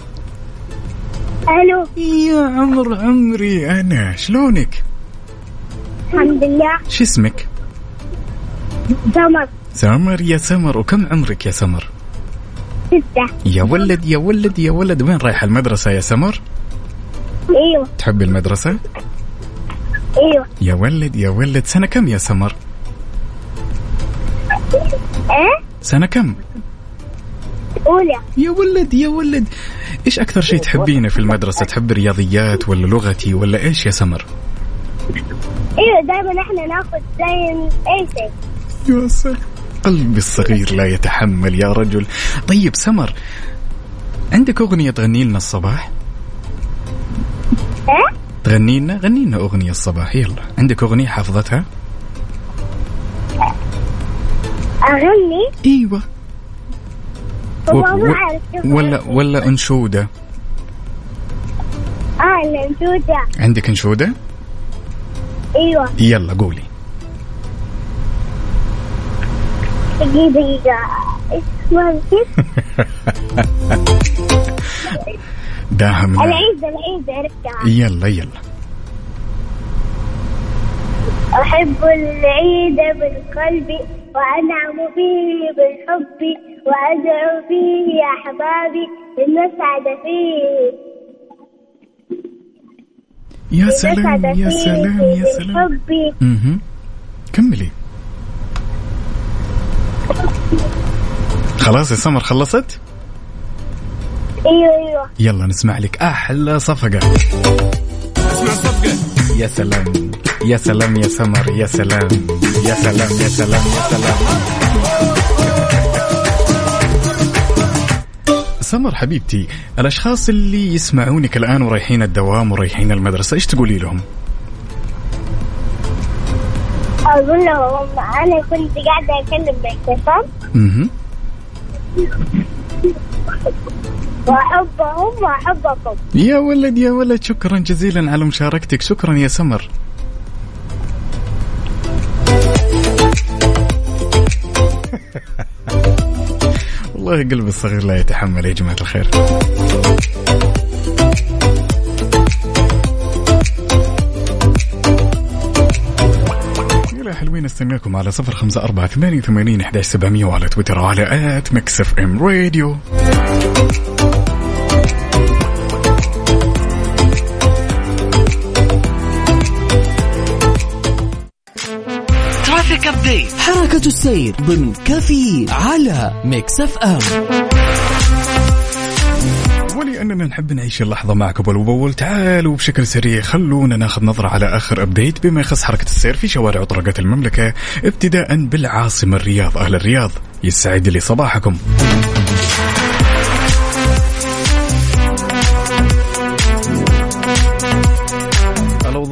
ألو. يا عمر عمري أنا شلونك؟ الحمد لله. شو اسمك؟ سمر. سمر يا سمر وكم عمرك يا سمر؟ ستة. يا ولد يا ولد يا ولد. وين رايحه المدرسة يا سمر؟ أيوه. تحب المدرسة؟ أيوه. يا ولد يا ولد. سنة كم يا سمر؟ إيه؟ سنة كم؟ أولى. يا ولد يا ولد. إيش أكثر شيء تحبينه في المدرسة؟ تحب الرياضيات ولا لغتي ولا إيش يا سمر؟ أيوه دائما إحنا ناخذ زي أي شيء. يا سلام. قلبي الصغير لا يتحمل يا رجل. طيب سمر عندك أغنية تغني لنا الصباح؟ تغني لنا؟ غني لنا أغنية الصباح يلا. عندك أغنية حافظتها؟ أغني؟ إيوه. هو و- و- ولا ولا أنشودة. آه الأنشودة. عندك أنشودة؟ إيوه. يلا قولي. دقيقة دقيقة اسمها كيف؟ داهم العيد العيد عرفتها يلا يلا. أحب العيد بالقلب وأنعم فيه بالحب وأدعو فيه يا أحبابي لنسعد فيه. يا سلام يا سلام يا سلام. كملي. خلاص يا سمر خلصت؟ أيوه أيوه. يلا نسمع لك أحلى صفقة. اسمع الصفقة يا سلام يا سلام يا سمر يا سلام يا سلام يا سلام يا سلام. سمر حبيبتي الأشخاص اللي يسمعونك الآن ورايحين الدوام ورايحين المدرسة إيش تقولي لهم؟ أقول لهم أنا كنت قاعدة أكلم باعتصام. مهم. وأحبهم وأحبكم. يا ولد يا ولد شكرا جزيلا على مشاركتك. شكرا يا سمر. والله قلبي الصغير لا يتحمل يا جماعة الخير. حلوين استناكم على صفر خمسة أربعة ثمانية وثمانين إحداش سبعمية وعلى تويتر وعلى at Mix FM Radio. traffic update حركة السير ضمن كافيين على Mix FM ولأننا نحب نعيش اللحظة معك أول بأول تعالوا بشكل سريع خلونا ناخذ نظرة على آخر update. بما يخص حركة السير في شوارع وطرقات المملكة ابتداء بالعاصمة الرياض. أهل الرياض يسعد لي صباحكم.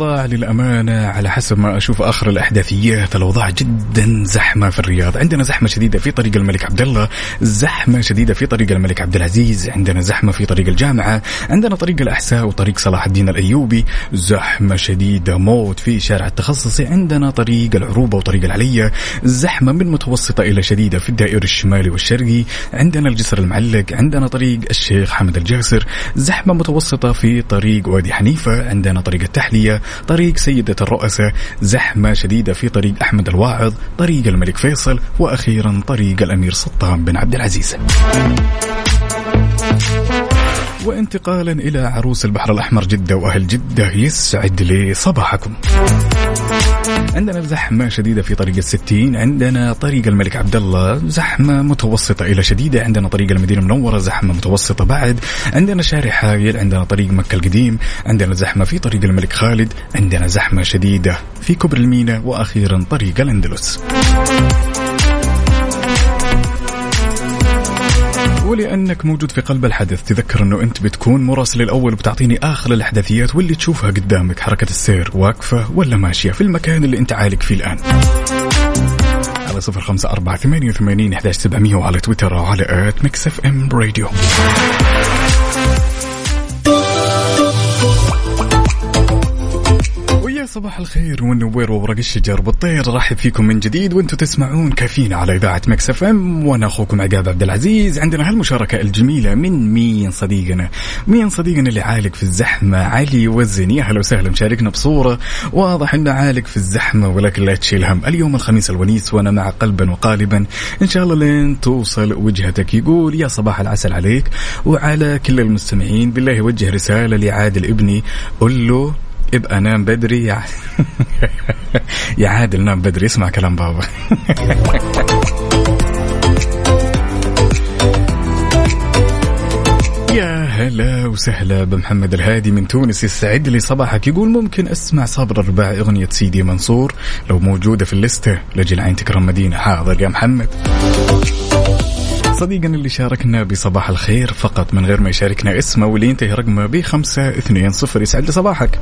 للأمانة على حسب ما أشوف آخر الأحداثيات. الأوضاع جدا زحمة في الرياض. عندنا زحمة شديدة في طريق الملك عبد الله زحمة شديدة في طريق الملك عبد العزيز عندنا زحمة في طريق الجامعة. عندنا طريق الأحساء وطريق صلاح الدين الأيوبي. زحمة شديدة موت في شارع التخصصي عندنا طريق العروبة وطريق العلية زحمة من متوسطة إلى شديدة في الدائري الشمالي والشرقي. عندنا الجسر المعلق. عندنا طريق الشيخ حمد الجاسر زحمة متوسطة في طريق وادي حنيفة. عندنا طريق التحلية. طريق سيدة الرؤساء زحمة شديدة في طريق أحمد الواعظ طريق الملك فيصل وأخيرا طريق الأمير سلطان بن عبد العزيز. وانتقالا إلى عروس البحر الأحمر جدة وأهل جدة يسعد لي صباحكم. عندنا زحمة شديدة في طريق الستين عندنا طريق الملك عبد الله زحمة متوسطة إلى شديدة عندنا طريق المدينة المنورة زحمة متوسطة بعد عندنا شارع حايل عندنا طريق مكة القديم عندنا زحمة في طريق الملك خالد عندنا زحمة شديدة في كبر المينا وأخيرا طريق الأندلس. ولانك موجود في قلب الحدث تذكر أنه أنت بتكون مراسل الأول وبتعطيني آخر الأحداثيات واللي تشوفها قدامك حركة السير واقفة ولا ماشية في المكان اللي أنت عالق فيه الآن. على صفر خمسة أربعة ثمانية وثمانين وعلى تويتر وعلى at Mix FM Radio. صباح الخير والنوير وورق الشجر بالطير. رحب فيكم من جديد وأنتم تسمعون كافيين على إذاعة Mix FM وأنا أخوكم عقاب عبد العزيز. عندنا هالمشاركة الجميلة من مين صديقنا؟ مين صديقنا اللي عالق في الزحمة؟ علي وزن يا هلا وسهلا مشاركنا بصورة. واضح إنه عالق في الزحمة ولكن لا تشيل هم. اليوم الخميس الونيس وأنا معك قلبا وقالبا. إن شاء الله لين توصل وجهتك. يقول يا صباح العسل عليك. وعلى كل المستمعين بالله وجه رسالة لعادل ابني. قل له ابقى نام بدري يا يا عادل نام بدري. اسمع كلام بابا. يا هلا وسهلا بمحمد الهادي من تونس يسعد لي صباحك. يقول ممكن أسمع صابر الرباع أغنية سيدي منصور لو موجودة في الليسته لجل عين تكرم مدينة. حاضر يا محمد. صديقنا اللي شاركنا بصباح الخير فقط من غير ما يشاركنا اسمه واللي ينتهي رقمه اثنين صفر. يسعد لي صباحك.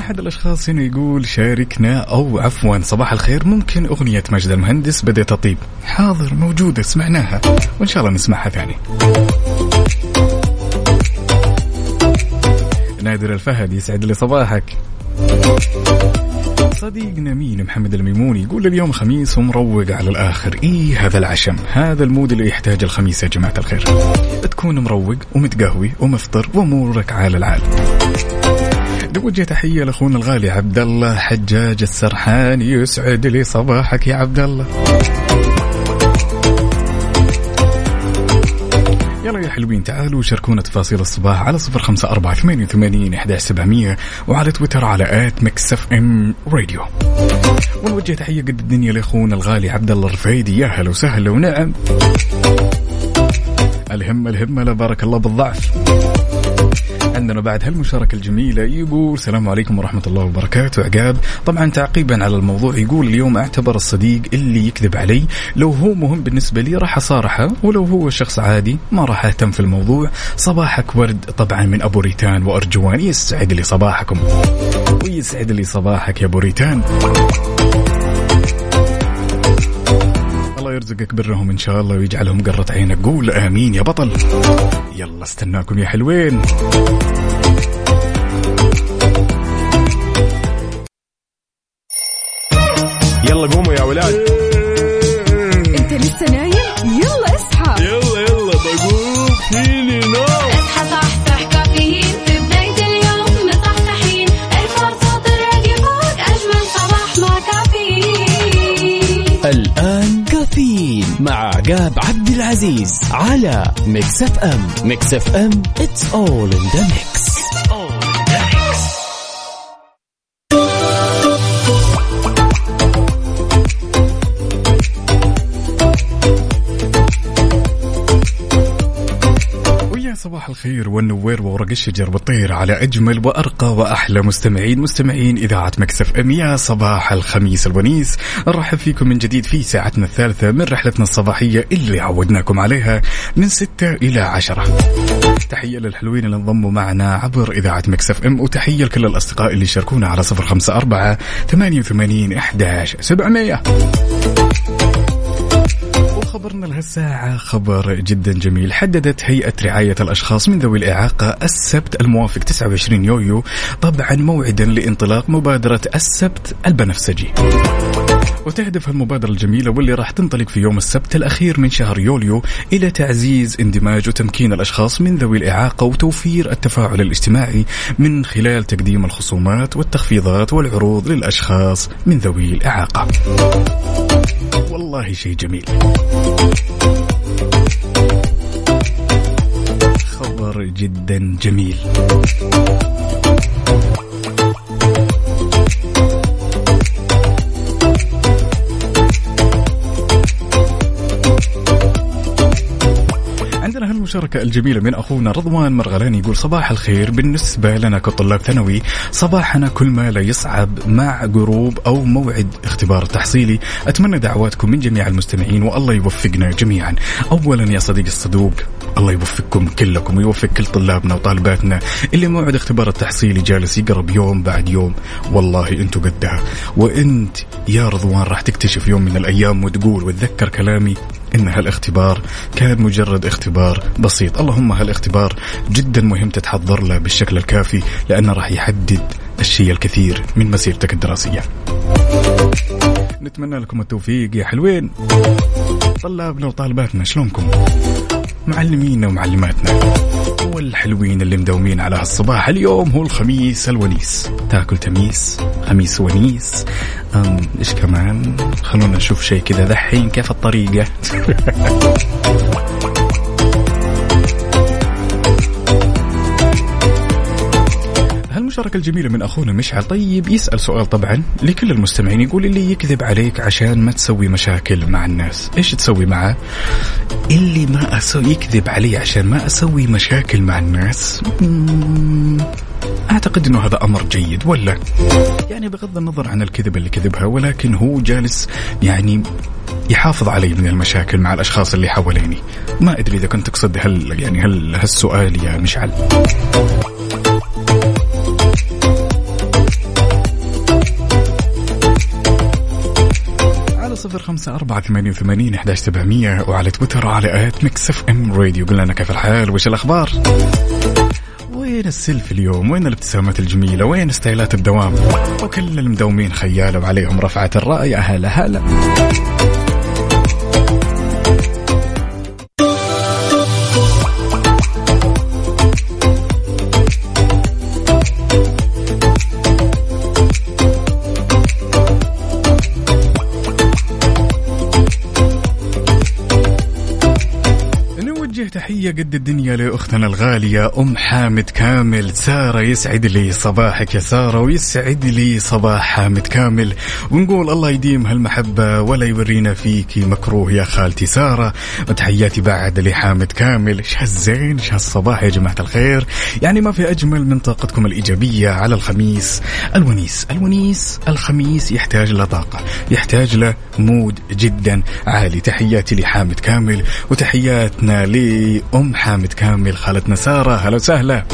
أحد الأشخاص هنا يقول شاركنا أو عفوا صباح الخير ممكن أغنية مجد المهندس بدأت تطيب. حاضر موجودة سمعناها. وإن شاء الله نسمعها ثاني. نادر الفهد يسعد لي صباحك. صديقنا مين محمد الميموني يقول اليوم خميس ومروق على الآخر. إيه هذا العشم؟ هذا ال mood اللي يحتاج الخميس يا جماعة الخير. تكون مروق ومتقهوي ومفطر وأمورك على العال. نوجه تحية لأخونا الغالي عبد الله حجاج السرحان يسعد لي صباحك يا عبد الله. يلا يا حلوين تعالوا شاركونا تفاصيل الصباح على صفر خمسة أربعة ثمانية وثمانين إحداش سبعمية وعلى تويتر على at Mix FM Radio. ونوجه تحية قد الدنيا لأخونا الغالي عبد الله الرفيدي. يا هلا وسهلا ونعم. الهمة الهمة لا بارك الله بالضعف. عندنا بعد هالمشاركة الجميلة يقول السلام عليكم ورحمة الله وبركاته عقاب. طبعا تعقيبا على الموضوع يقول اليوم أعتبر الصديق اللي يكذب علي لو هو مهم بالنسبة لي راح أصارحه ولو هو شخص عادي ما راح أهتم في الموضوع. صباحك ورد طبعا من أبو ريتان وأرجوان يسعد لي صباحكم. ويسعد لي صباحك يا أبو ريتان. يرزقك برهم إن شاء الله ويجعلهم قرة عينك. قول آمين يا بطل. يلا استناكم يا حلوين. يلا قوموا يا ولاد. انت لسه نايم؟ يلا اصحى. يلا يلا بقوم فيني نوم. مع عقاب عبد العزيز على Mix FM. Mix FM it's all in the mix. صباح الخير والنوير وورق الشجر بالطير على أجمل وأرقى وأحلى مستمعين مستمعين إذاعة Mix FM يا صباح الخميس الونيس. نرحب فيكم من جديد في ساعتنا الثالثة من رحلتنا الصباحية اللي عودناكم عليها من ستة إلى عشرة. تحية للحلوين اللي انضموا معنا عبر إذاعة Mix FM وتحية لكل الأصدقاء اللي شاركونا على صفر خمسة أربعة ثمانية وثمانين إحداش سبعمية. وخبرنا لهالساعة خبر جدا جميل. حددت هيئة رعاية الأشخاص من ذوي الإعاقة السبت الموافق 29 يوليو طبعا موعدا لانطلاق مبادرة السبت البنفسجي. وتهدف المبادرة الجميلة واللي راح تنطلق في يوم السبت الأخير من شهر يوليو إلى تعزيز اندماج وتمكين الأشخاص من ذوي الإعاقة وتوفير التفاعل الاجتماعي من خلال تقديم الخصومات والتخفيضات والعروض للأشخاص من ذوي الإعاقة. والله شيء جميل. خبر جدا جميل. عندنا هالمشاركة الجميلة من أخونا رضوان مرغلان يقول صباح الخير. بالنسبة لنا كطلاب ثانوي صباحنا كل ما لا يصعب مع قروب أو موعد اختبار تحصيلي. أتمنى دعواتكم من جميع المستمعين والله يوفقنا جميعا. أولا يا صديقي الصدوق الله يوفقكم كلكم ويوفق كل طلابنا وطالباتنا. اللي موعد اختبار التحصيلي جالس يقرب يوم بعد يوم. والله أنتم قدها. وانت يا رضوان راح تكتشف يوم من الأيام وتقول وتذكر كلامي إن هالاختبار كان مجرد اختبار بسيط. اللهم هالاختبار جدا مهم تتحضر له بالشكل الكافي لأنه راح يحدد الشيء الكثير من مسيرتك الدراسية. نتمنى لكم التوفيق. يا حلوين. طلابنا وطالباتنا شلونكم؟ معلمينا ومعلماتنا. والحلوين اللي مداومين على هالصباح. اليوم هو الخميس الونيس. تاكل تميس خميس ونيس. أم إيش كمان؟ خلونا نشوف شيء كذا. دحين كيف الطريقة؟ هالمشاركة الجميلة من أخونا مشعل. طيب يسأل سؤال طبعا لكل المستمعين. يقول اللي يكذب عليك عشان ما تسوي مشاكل مع الناس. إيش تسوي معه؟ اللي ما أسوي يكذب علي عشان ما أسوي مشاكل مع الناس. أعتقد أنه هذا أمر جيد ولا؟ يعني بغض النظر عن الكذب اللي كذبها ولكن هو جالس يعني يحافظ علي من المشاكل مع الأشخاص اللي حواليني. ما أدري إذا كنت تقصد هل يعني هل هالسؤال يا مشعل. صفر خمسة أربعة ثمانية وثمانين أحداش سبعمية وعلى تويتر وعلى at Mix FM Radio. قلنا لنا كيف الحال؟ وش الأخبار؟ وين السلفي اليوم؟ وين الابتسامات الجميلة؟ وين ستايلات الدوام؟ وكل المداومين خيالة وعليهم رفعة الرأي. هلا هلا قد الدنيا لأختنا الغالية أم حامد كامل. سارة يسعد لي صباحك يا سارة ويسعد لي صباح حامد كامل. ونقول الله يديم هالمحبة ولا يورينا فيكي مكروه يا خالتي سارة. وتحياتي بعد لحامد كامل. إيش هالزين إيش هالصباح يا جماعة الخير. يعني ما في أجمل من طاقتكم الإيجابية على الخميس. الونيس الونيس الخميس يحتاج له طاقة يحتاج له mood جدا. عالي تحياتي لحامد كامل وتحياتنا لأم حامد كامل خالتنا سارة هلا وسهلا.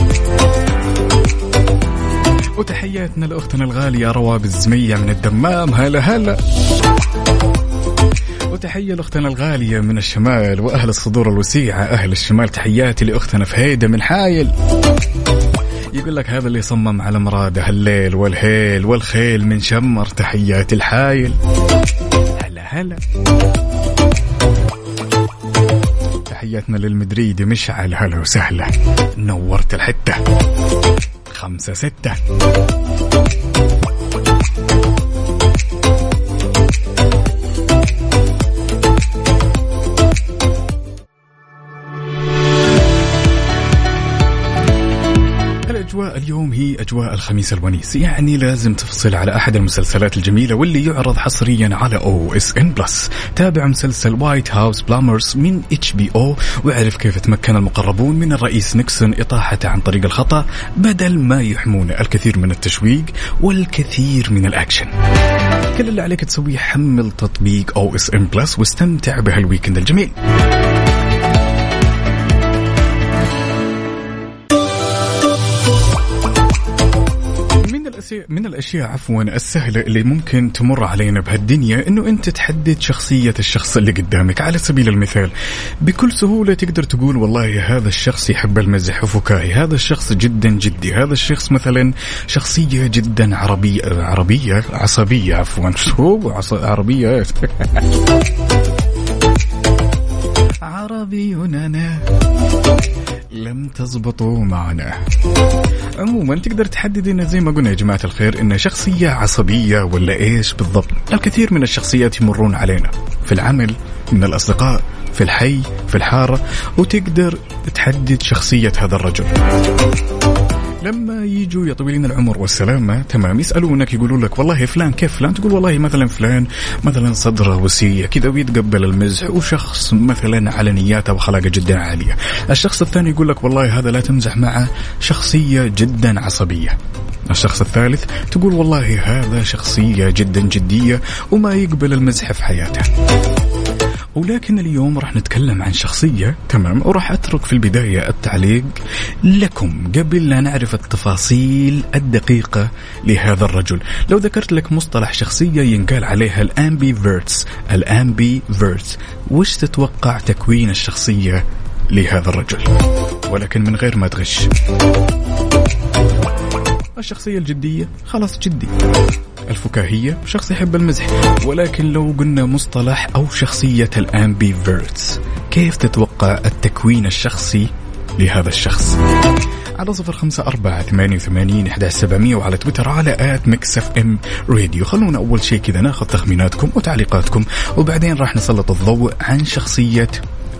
وتحياتنا لأختنا الغالية رواب الزمية من الدمام هلا هلا. وتحية لأختنا الغالية من الشمال وأهل الصدور الوسيعة أهل الشمال. تحياتي لأختنا فهيدة من حايل. يقول لك هذا اللي صمم على مراده الليل والهيل والخيل من شمر تحيات الحايل. هلا هلا. تحياتنا للمدريدي مشعل هلا وسهلا. نورت الحتة. خمسة ستة. اليوم هي أجواء الخميس الونيس. يعني لازم تفصل على أحد المسلسلات الجميلة واللي يعرض حصريا على OSN Plus تابع مسلسل White House Plumbers من HBO واعرف كيف تمكن المقربون من الرئيس نيكسون إطاحته عن طريق الخطأ بدل ما يحمون الكثير من التشويق والكثير من الأكشن. كل اللي عليك تسويه حمل تطبيق OSN Plus واستمتع بهال weekend الجميل. من الأشياء من الأشياء عفوا السهلة اللي ممكن تمر علينا بهالدنيا إنه أنت تحدد شخصية الشخص اللي قدامك. على سبيل المثال بكل سهولة تقدر تقول والله هذا الشخص يحب المزح وفكاهي هذا الشخص جدا جدي هذا الشخص مثلا شخصية جدا عربية عربية عصبية عفوا. عربية. عربي أنا لم تزبطوا معنا. عموما تقدر تحدد انه زي ما قلنا يا جماعة الخير انه شخصية عصبية ولا إيش بالضبط؟ الكثير من الشخصيات يمرون علينا. في العمل من الأصدقاء في الحي في الحارة وتقدر تحدد شخصية هذا الرجل. لما يجوا يا طويلين العمر والسلامة تمام يسألونك يقولوا لك والله فلان كيف فلان؟ تقول والله مثلا فلان مثلا صدرة وسيع كذا ويتقبل المزح وشخص مثلا على نياته وخلاقة جدا عالية. الشخص الثاني يقول لك والله هذا لا تمزح معه شخصية جدا عصبية. الشخص الثالث تقول والله هذا شخصية جدا جدية وما يقبل المزح في حياته. ولكن اليوم راح نتكلم عن شخصية تمام وراح أترك في البداية التعليق لكم قبل لا نعرف التفاصيل الدقيقة لهذا الرجل. لو ذكرت لك مصطلح شخصية ينقال عليها ال ambiverts ال ambiverts وش تتوقع تكوين الشخصية لهذا الرجل؟ ولكن من غير ما تغش. الشخصية الجدية خلاص جدي. الفكاهية شخص يحب المزح. ولكن لو قلنا مصطلح أو شخصية ال ambiverts كيف تتوقع التكوين الشخصي لهذا الشخص؟ على صفر خمسة أربعة ثمانية وثمانين إحدى سبعمية وعلى تويتر على at Mix FM Radio. خلونا أول شيء كذا ناخذ تخميناتكم وتعليقاتكم وبعدين راح نسلط الضوء عن شخصية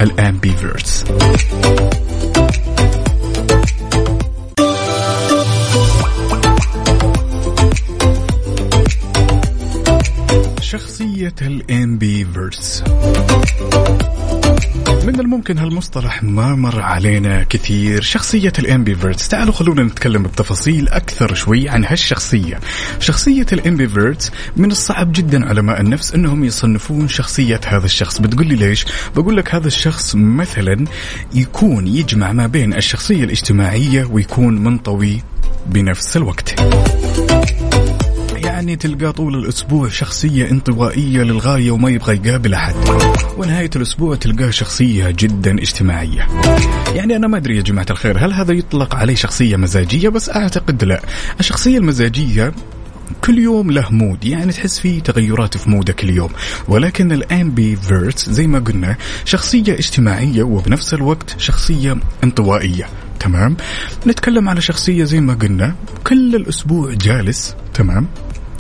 ال ambiverts شخصية ال ambiverts من الممكن هالمصطلح ما مر علينا كثير. شخصية ال ambiverts تعالوا خلونا نتكلم بتفاصيل أكثر شوي عن هالشخصية. شخصية ال ambiverts من الصعب جدا علماء النفس أنهم يصنفون شخصية هذا الشخص. بتقول لي ليش؟ بقول لك هذا الشخص مثلا يكون يجمع ما بين الشخصية الاجتماعية ويكون منطوي بنفس الوقت. يعني تلقاه طول الأسبوع شخصية انطوائية للغاية وما يبغى يقابل أحد. ونهاية الأسبوع تلقاه شخصية جدا اجتماعية. يعني أنا ما أدري يا جماعة الخير هل هذا يطلق عليه شخصية مزاجية؟ بس أعتقد لا. الشخصية المزاجية كل يوم له مود يعني تحس فيه تغيرات في مودك اليوم. ولكن ال ambivert زي ما قلنا شخصية اجتماعية وبنفس الوقت شخصية انطوائية. تمام؟ نتكلم على شخصية زي ما قلنا كل الأسبوع جالس. تمام؟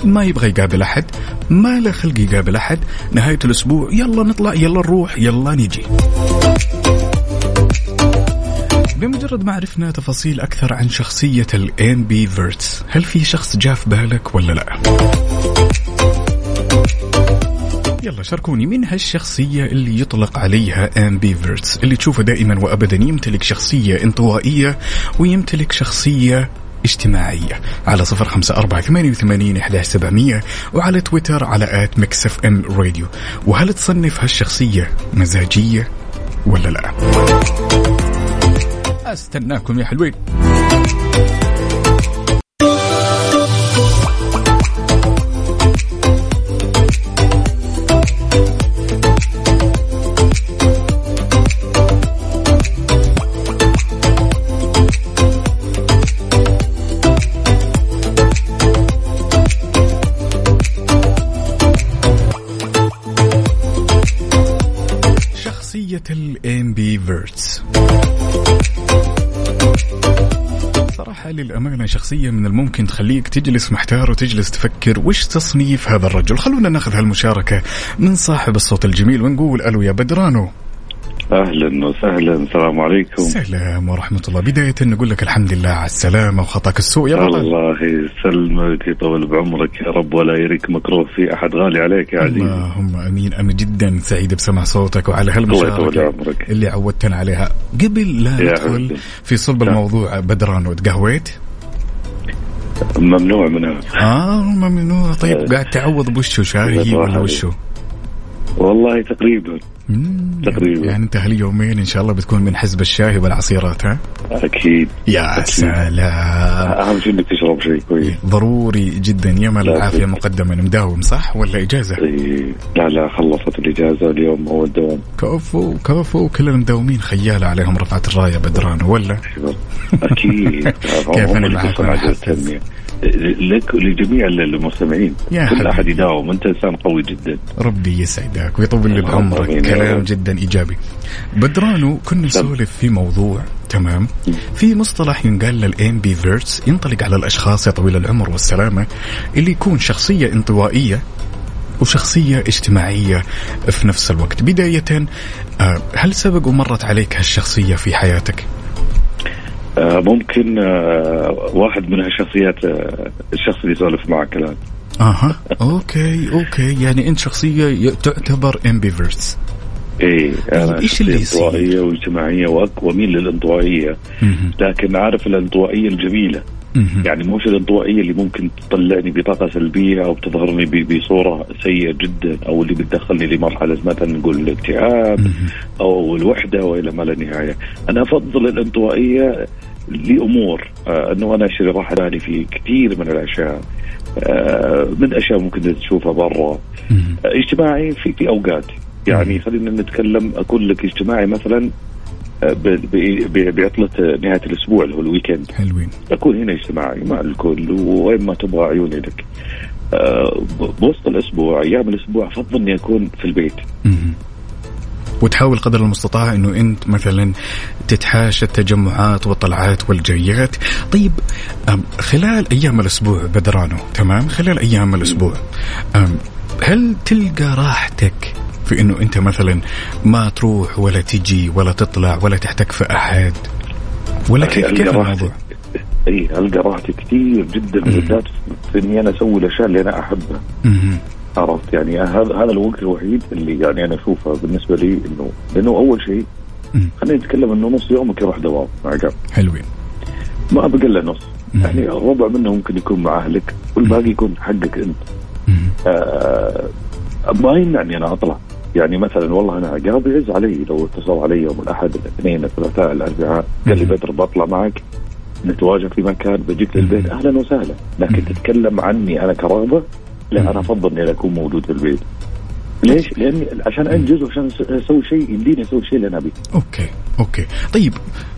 ما يبغى يقابل أحد ما له خلق يقابل أحد نهاية الأسبوع يلا نطلع يلا نروح يلا نجي بمجرد ما عرفنا تفاصيل أكثر عن شخصية ال ambiverts هل في شخص جاء في بالك ولا لا؟ يلا شاركوني من هالشخصية اللي يطلق عليها ambiverts اللي تشوفه دائما وأبدا يمتلك شخصية انطوائية ويمتلك شخصية اجتماعية على صفر خمسة أربعة ثمانية وثمانين إحدى سبعمية وعلى تويتر على at Mix FM Radio. وهل تصنف هالشخصية مزاجية ولا لا؟ أستناكم يا حلوين. الامبيفيرتس صراحة للأمانة شخصية من الممكن تخليك تجلس محتار وتجلس تفكر وش تصنيف هذا الرجل؟ خلونا ناخذ هالمشاركة من صاحب الصوت الجميل ونقول ألو يا بدرانو. أهلا وسهلا. السلام عليكم. سلام ورحمة الله. بداية نقول لك الحمد لله على السلامة وخطاك السوء يا رب الله يسلمك يطول بعمرك يا رب ولا يريك مكروه في أحد. غالي عليك يا عزيزي اللهم آمين. أنا جدا سعيد بسمع صوتك وعلى عمرك. اللي عودتنا عليها. قبل لا ندخل. في صلب الموضوع بدرانو تقهويت؟ ممنوع منها. آه ممنوع. طيب آه. قاعد تعوض بوشه شاهي ولا وشو؟ والله تقريبا. تقريبا. يعني انت هاليومين إن شاء الله بتكون من حزب الشاي والعصيرات ها؟ أكيد. يا أكيد. سلام. أهم شيء إنك تشرب شيء كويس. ضروري جدا. لا العافية. مقدما. مداوم صح؟ ولا إجازة؟ لا لا خلصت الإجازة اليوم هو الدوام. كفو كفو. كل المداومين خيالة عليهم رفعت الراية بدران ولا؟ أكيد. كيف هم أنا لك ولجميع المستمعين. يا كل. أحد يداوم. أنت إنسان قوي جدا. ربي يسعدك ويطول لي بعمرك كلام. جدا إيجابي. بدرانو كنا نسولف في موضوع تمام؟ في مصطلح ينقال للامبيفيرتس ينطلق على الأشخاص يا طويل العمر والسلامة اللي يكون شخصية انطوائية وشخصية اجتماعية في نفس الوقت. بداية آه، هل سبق ومرت عليك هالشخصية في حياتك؟ آه، ممكن آه، واحد من هالشخصيات آه، الشخص اللي يسولف معك الآن أها okay okay يعني أنت شخصية ي- تعتبر ambiverts إيه أنا إيش اللي شخصية يصير؟ انطوائية واجتماعية وأك- وأميل للانطوائية. لكن عارف الانطوائية الجميلة. يعني مش الانطوائيه اللي ممكن تطلعني بطاقة سلبية أو تظهرني بصورة سيئة جدا أو اللي بتدخلني لمرحلة مثلا نقول الاكتئاب أو الوحدة والى ما لا نهاية. أنا أفضل الانطوائية لأمور آه إنه أنا أشتري راحة بالي في كثير من الأشياء آه من أشياء ممكن تشوفها برا. آه اجتماعي في في أوقات. يعني خلينا نتكلم أقول لك اجتماعي مثلا بعطلة نهاية الأسبوع اللي هو الويكند. حلوين. اكون هنا اجتماعي مع الكل وين ما تبغى عيوني لك آه، بوسط الأسبوع أيام الأسبوع أفضل إني أكون في البيت. وتحاول قدر المستطاع إنه أنت مثلا تتحاشى التجمعات والطلعات والجريات. طيب خلال أيام الأسبوع بدرانو تمام؟ خلال أيام الأسبوع هل تلقى راحتك في إنه أنت مثلا ما تروح ولا تجي ولا تطلع ولا تحتك في أحد ولا كيف كيف. الموضوع؟ أي ألقى راحتي كثير جدا بالذات في إني أنا أسوي الأشياء اللي أنا أحبها. عرفت يعني هذا هذا الوقت الوحيد اللي يعني أنا أشوفه بالنسبة لي إنه لأنه أول شيء. خلينا نتكلم إنه نص يومك يروح دوام مع قام حلوين ما بقى الا نص. يعني ربع منه ممكن يكون مع أهلك والباقي يكون حقك أنت. آه ما يمنعني أنا أطلع يعني مثلا والله أنا عقاب يعز علي لو اتصل علي يوم الأحد الاثنين الثلاثاء الأربعاء قال لي. بدر بطلع معك نتواجد في مكان بجيك للبيت أهلا وسهلا لكن. تتكلم عني أنا كرغبة لا. أنا أفضل إني أكون موجود في البيت ليش؟ لأني عشان أنجز وعشان أسوي شيء يمديني أسوي الشيء اللي أنا أبيه okay okay طيب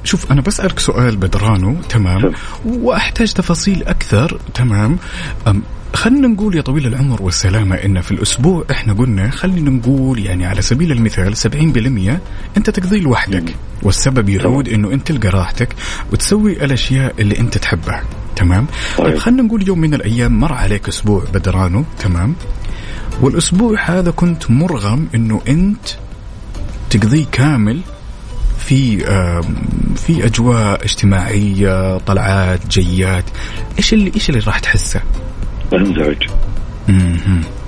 شوف أنا بسألك سؤال بدرانو تمام. وأحتاج تفاصيل أكثر تمام خلينا نقول يا طويل العمر والسلامة إن في الأسبوع إحنا قلنا خلينا نقول يعني على سبيل المثال 70% أنت تقضيه لوحدك والسبب يعود إنه أنت تلقى راحتك وتسوي الأشياء اللي أنت تحبها تمام طيب طيب. خلينا نقول يوم من الأيام مر عليك أسبوع بدرانو تمام والأسبوع هذا كنت مرغم إنه أنت تقضيه كامل في في أجواء اجتماعية طلعات جيات إيش اللي إيش اللي راح تحسه؟ انزعج.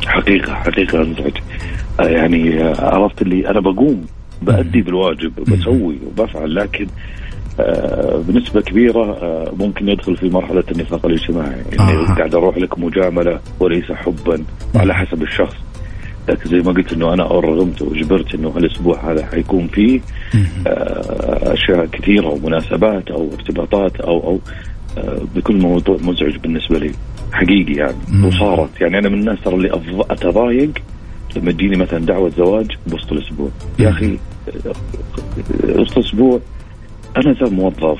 حقيقة حقيقة انزعج آه يعني آه، عرفت اللي أنا بقوم بأدي بالواجب بسوي وبفعل لكن آه بنسبة كبيرة ممكن يدخل في مرحلة النفاق الاجتماعي. اني آه. قاعد أروح لك مجاملة وليس حبا على حسب الشخص. لكن زي ما قلت إنه أنا أرغمت واجبرت إنه هالأسبوع هذا حيكون فيه أشياء كثيرة ومناسبات أو ارتباطات أو أو بيكون موضوع مزعج بالنسبة لي. حقيقي يعني مم. وصارت. يعني أنا من الناس ترى اللي أتضايق لما تجيني مثلا دعوة زواج بوسط الأسبوع. يا أخي. وسط الأسبوع أنا إنسان موظف.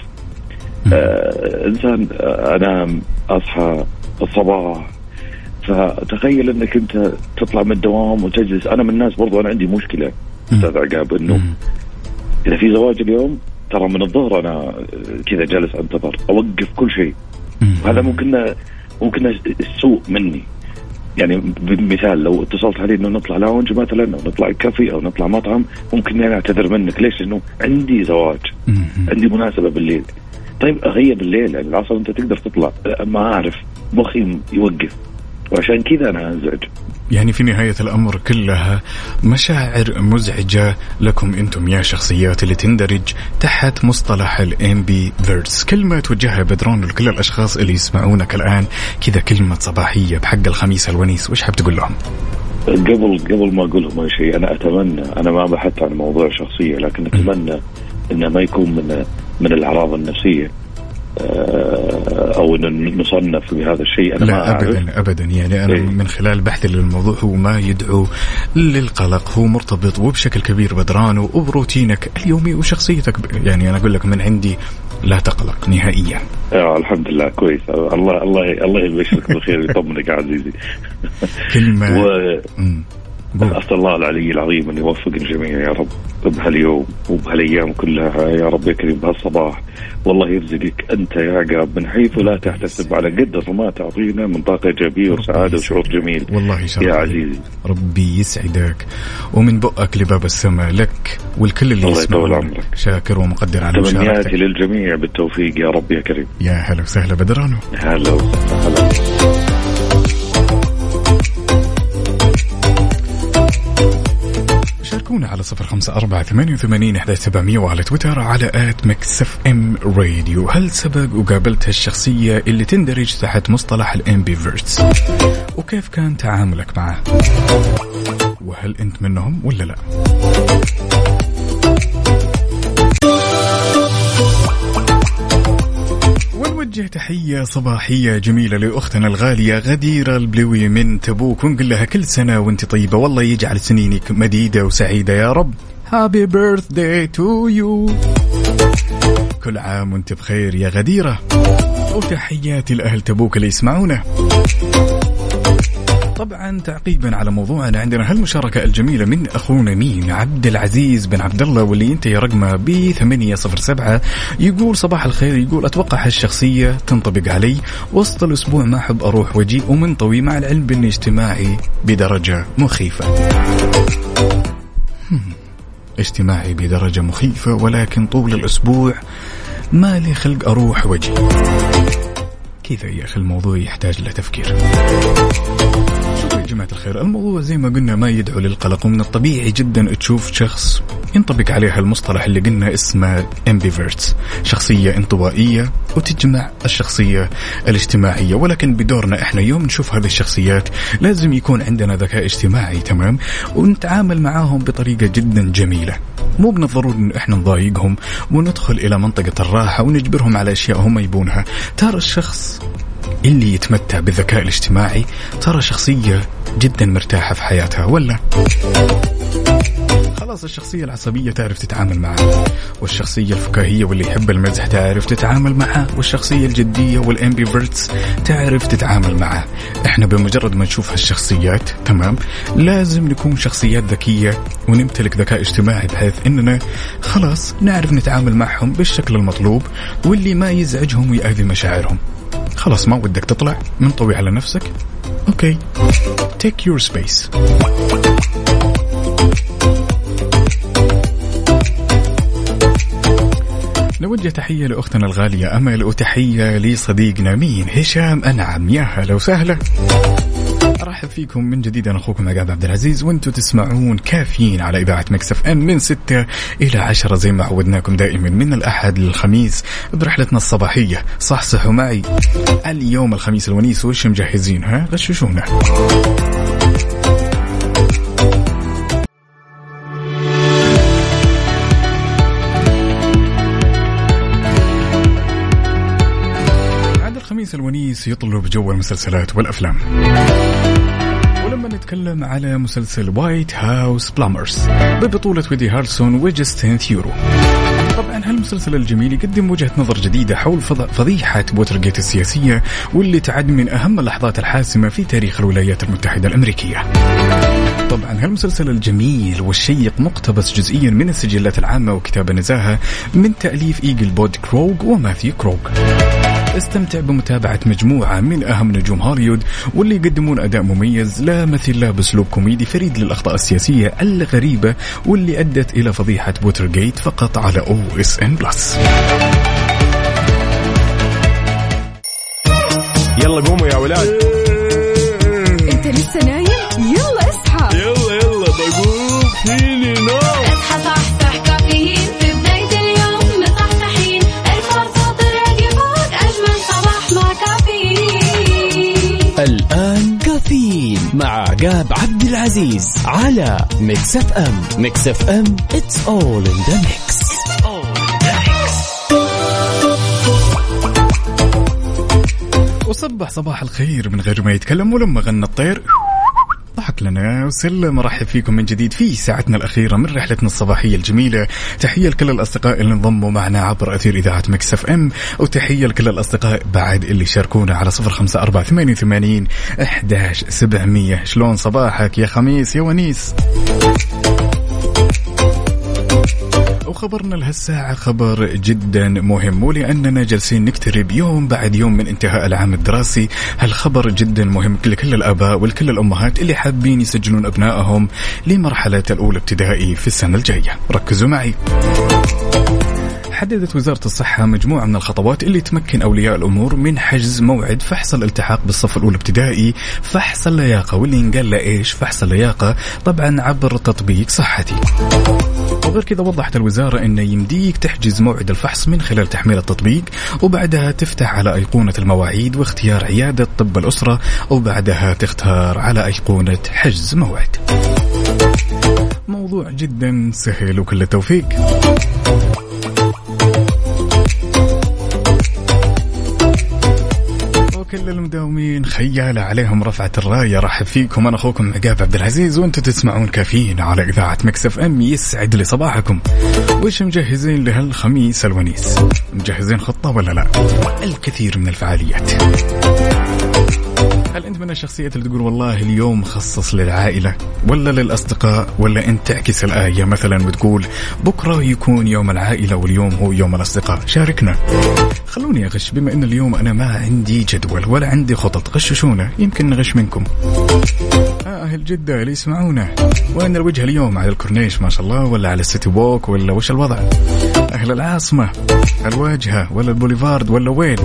آه إنسان آه أنام أصحى الصباح. فتخيل إنك أنت تطلع من الدوام وتجلس. أنا من الناس برضو أنا عندي مشكلة أستاذ عقاب إنه. إذا في زواج اليوم ترى من الظهر أنا كذا جالس أنتظر أوقف كل شيء. هذا ممكن ممكن السوء مني. يعني بمثال لو اتصلت علي إنه نطلع لاونج مثلا أو نطلع كافي أو نطلع مطعم ممكن أنا أعتذر منك. ليش؟ لأنه عندي زواج. عندي مناسبة بالليل. طيب أغيب الليل. يعني العصر أنت تقدر تطلع. ما أعرف مخي يوقف. وعشان كذا أنا انزعج يعني في نهاية الأمر كلها مشاعر مزعجة لكم أنتم يا شخصيات اللي تندرج تحت مصطلح ال ambiverts كلمة توجهها بدرون لكل الأشخاص اللي يسمعونك الآن كذا كلمة صباحية بحق الخميس الونيس. وش حاب تقول لهم؟ قبل قبل ما أقول لهم أي شيء أنا أتمنى أنا ما بحثت عن موضوع شخصية لكن أتمنى إنه ما يكون من من الأعراض النفسية. أو إن نصنف بهذا الشيء أنا ما لا أعرف. ابدا ابدا. يعني أنا إيه. من خلال بحثي للموضوع هو ما يدعو للقلق هو مرتبط وبشكل كبير بدران وبروتينك اليومي وشخصيتك. يعني أنا أقول لك من عندي لا تقلق نهائيا. آه الحمد لله كويس. الله الله الله يبشرك بالخير ويطمنك عزيزي. كلمة و. أسأل الله العلي العظيم أن يوفق الجميع يا رب. بهاليوم وبهالأيام كلها يا رب يا كريم بهالصباح. والله يرزقك أنت يا عقاب من حيث لا تحتسب على قدر ما تعطينا من طاقة ايجابيه وسعاده وشعور جميل. والله يا. عزيزي. ربي يسعدك. ومن بؤك لباب السماء لك والكل اللي الله يطول عمرك. شاكر ومقدر على تمنياتي مشاركتك للجميع بالتوفيق يا رب يا كريم. يا هلا وسهلا بدرانو هلا وسهلا. شاركونا على صفر خمسة أربعة ثمانية وثمانين أحد سبعمية وعلى تويتر على at Mix FM Radio. هل سبق وقابلت هالشخصية اللي تندرج تحت مصطلح ال ambiverts؟ وكيف كان تعاملك معه؟ وهل أنت منهم ولا لا؟ ونوجه تحية صباحية جميلة لأختنا الغالية غديرة البلوي من تبوك ونقول لها كل سنة وأنت طيبة والله يجعل سنينك مديدة وسعيدة يا رب. happy birthday to you كل عام وأنت بخير يا غديرة. وتحياتي لأهل تبوك اللي يسمعونا. طبعا تعقيبا على موضوعنا عندنا هالمشاركة الجميلة من أخونا مين؟ عبد العزيز بن عبد الله واللي ينتهي رقمه ب 807 يقول صباح الخير يقول أتوقع هالشخصية تنطبق علي. وسط الأسبوع ما أحب أروح وأجي ومنطوي مع العلم بأني اجتماعي بدرجة مخيفة. اجتماعي بدرجة مخيفة ولكن طول الأسبوع ما لي خلق أروح وأجي. كذا يا أخي الموضوع يحتاج لتفكير شوفوا يا جماعة الخير. الموضوع زي ما قلنا ما يدعو للقلق ومن الطبيعي جدا تشوف شخص ينطبق عليها المصطلح اللي قلنا اسمه امبيفيرتس شخصية انطوائية وتجمع الشخصية الاجتماعية. ولكن بدورنا إحنا يوم نشوف هذه الشخصيات لازم يكون عندنا ذكاء اجتماعي تمام؟ ونتعامل معاهم بطريقة جدا جميلة. مو من الضروري انه إحنا نضايقهم وندخل إلى منطقة الراحة ونجبرهم على أشياء هم يبونها. ترى الشخص اللي يتمتع بالذكاء الاجتماعي ترى شخصية جدا مرتاحة في حياتها ولا؟ خلاص الشخصية العصبية تعرف تتعامل معها والشخصية الفكاهية واللي يحب المزح تعرف تتعامل معها والشخصية الجدية وال ambiverts تعرف تتعامل معها إحنا بمجرد ما نشوف هالشخصيات تمام؟ لازم نكون شخصيات ذكية ونمتلك ذكاء اجتماعي بحيث إننا خلاص نعرف نتعامل معهم بالشكل المطلوب واللي ما يزعجهم ويأذي مشاعرهم. خلاص ما ودك تطلع منطوي على نفسك. okay. take your space نوجه تحية لأختنا الغالية أمل وتحية لصديقنا مين؟ هشام أنعم. يا هلا وسهلا. أرحب فيكم من جديد أنا أخوكم عقاب عبد العزيز وأنتم تسمعون كافيين على إذاعة مكسف إم من 6 إلى 10 زي ما عودناكم دائما من الأحد للخميس برحلتنا الصباحية. صحصحوا معي. اليوم الخميس الونيس وش مجهزين ها غششونا الونيس يطلب جو المسلسلات والأفلام. ولما نتكلم على مسلسل White House Plumbers ببطولة وودي هارلسون وجستين ثيورو. طبعا هالمسلسل الجميل يقدم وجهة نظر جديدة حول فض- فضيحة ووترجيت السياسية واللي تعد من أهم اللحظات الحاسمة في تاريخ الولايات المتحدة الأمريكية. طبعا هالمسلسل الجميل والشيق مقتبس جزئيا من السجلات العامة وكتاب النزاهة من تأليف إيجل بود كروغ وماثيو كروغ. استمتع بمتابعة مجموعة من أهم نجوم هوليوود واللي يقدمون أداء مميز لا مثيل له بأسلوب كوميدي فريد للأخطاء السياسية الغريبة واللي أدت إلى فضيحة ووترجيت فقط على OSN Plus يلا قوموا يا ولاد. العزيز على Mix FM Mix FM it's all in the mix. وصبح صباح الخير من غير ما يتكلم ولما غنى الطير. ضحك لنا. وسلم ارحب فيكم من جديد في ساعتنا الأخيرة من رحلتنا الصباحية الجميلة. تحية لكل الأصدقاء اللي انضموا معنا عبر أثير إذاعة Mix FM. وتحية لكل الأصدقاء بعد اللي شاركونا على صفر خمسة أربعة ثمانية وثمانين إحداش سبعمئه شلون صباحك يا خميس يا ونيس؟ وخبرنا لهالساعة خبر جدا مهم ولأننا جالسين نقترب يوم بعد يوم من انتهاء العام الدراسي. هالخبر جدا مهم لكل الآباء ولكل الأمهات اللي حابين يسجلون أبنائهم لمرحلة الأولى ابتدائي في السنة الجاية. ركزوا معي. حددت وزارة الصحة مجموعة من الخطوات اللي تمكن أولياء الأمور من حجز موعد فحص الالتحاق بالصف الأولى ابتدائي. فحص اللياقة واللي ينقال له إيش فحص اللياقة طبعا عبر تطبيق صحتي. وغير كذا وضحت الوزارة أنه يمديك تحجز موعد الفحص من خلال تحميل التطبيق وبعدها تفتح على أيقونة المواعيد واختيار عيادة طب الأسرة وبعدها تختار على أيقونة حجز موعد. موضوع جدا سهل وكل التوفيق وكل المداومين خيالة عليهم رفعة الراية. رحب فيكم أنا أخوكم عقاب عبد العزيز وأنتم تسمعون كافيين على إذاعة مكسف أم يسعد لي صباحكم. وش مجهزين لهالخميس الونيس؟ مجهزين خطة ولا لا؟ الكثير من الفعاليات. هل أنت من الشخصيات اللي تقول والله اليوم خصص للعائلة ولا للأصدقاء ولا أنت تعكس الآية مثلا وتقول بكرة يكون يوم العائلة واليوم هو يوم الأصدقاء؟ شاركنا. خلوني أغش بما إن اليوم أنا ما عندي جدول ولا عندي خطط غششونا يمكن نغش منكم. آه، أهل جدة اللي يسمعونا. وين الوجه اليوم؟ على الكورنيش ما شاء الله ولا على السيتي ووك ولا وش الوضع؟ أهل العاصمة الواجهة ولا البوليفارد ولا وين؟